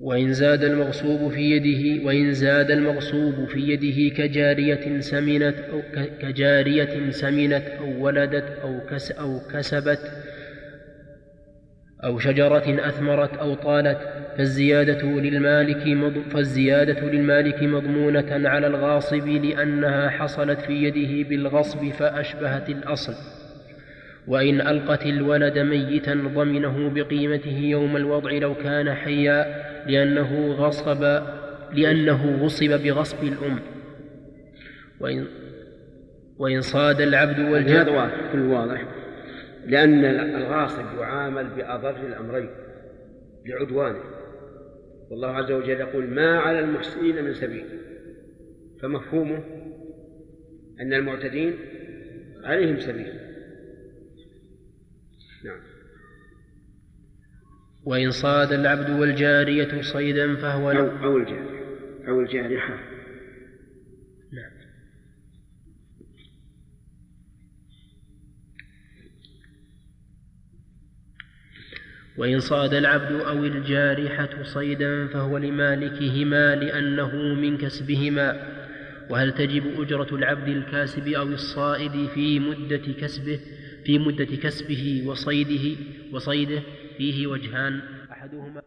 وإن زاد المغصوب في يده وإن زاد المغصوب في يده كجارية سمنت أو كجارية سمنت أو ولدت أو كس أو كسبت أو شجرة أثمرت أو طالت فالزيادة للمالك فالزيادة للمالك مضمونة على الغاصب لأنها حصلت في يده بالغصب فأشبهت الأصل. وإن ألقت الولد ميتا ضمنه بقيمته يوم الوضع لو كان حيا لأنه غصب لأنه غصب بغصب الأم. وإن وإن صاد العبد هذا والجد واضح كل واضح. لأن الغاصب يعامل بأضر الأمرين لعدوانه والله عز وجل يقول ما على المحسنين من سبيل. فمفهومه أن المعتدين عليهم سبيل نعم وإن صاد العبد والجارية صيدا فهو أو أو الجارحة أو الجارحة نعم. وإن صاد العبد أو الجارحة صيدا فهو لمالكهما لأنه من كسبهما. وهل تجب أجرة العبد الكاسب أو الصائد في مدة كسبه في مدة كسبه وصيده وصيده؟ فيه وجهان. أحدهما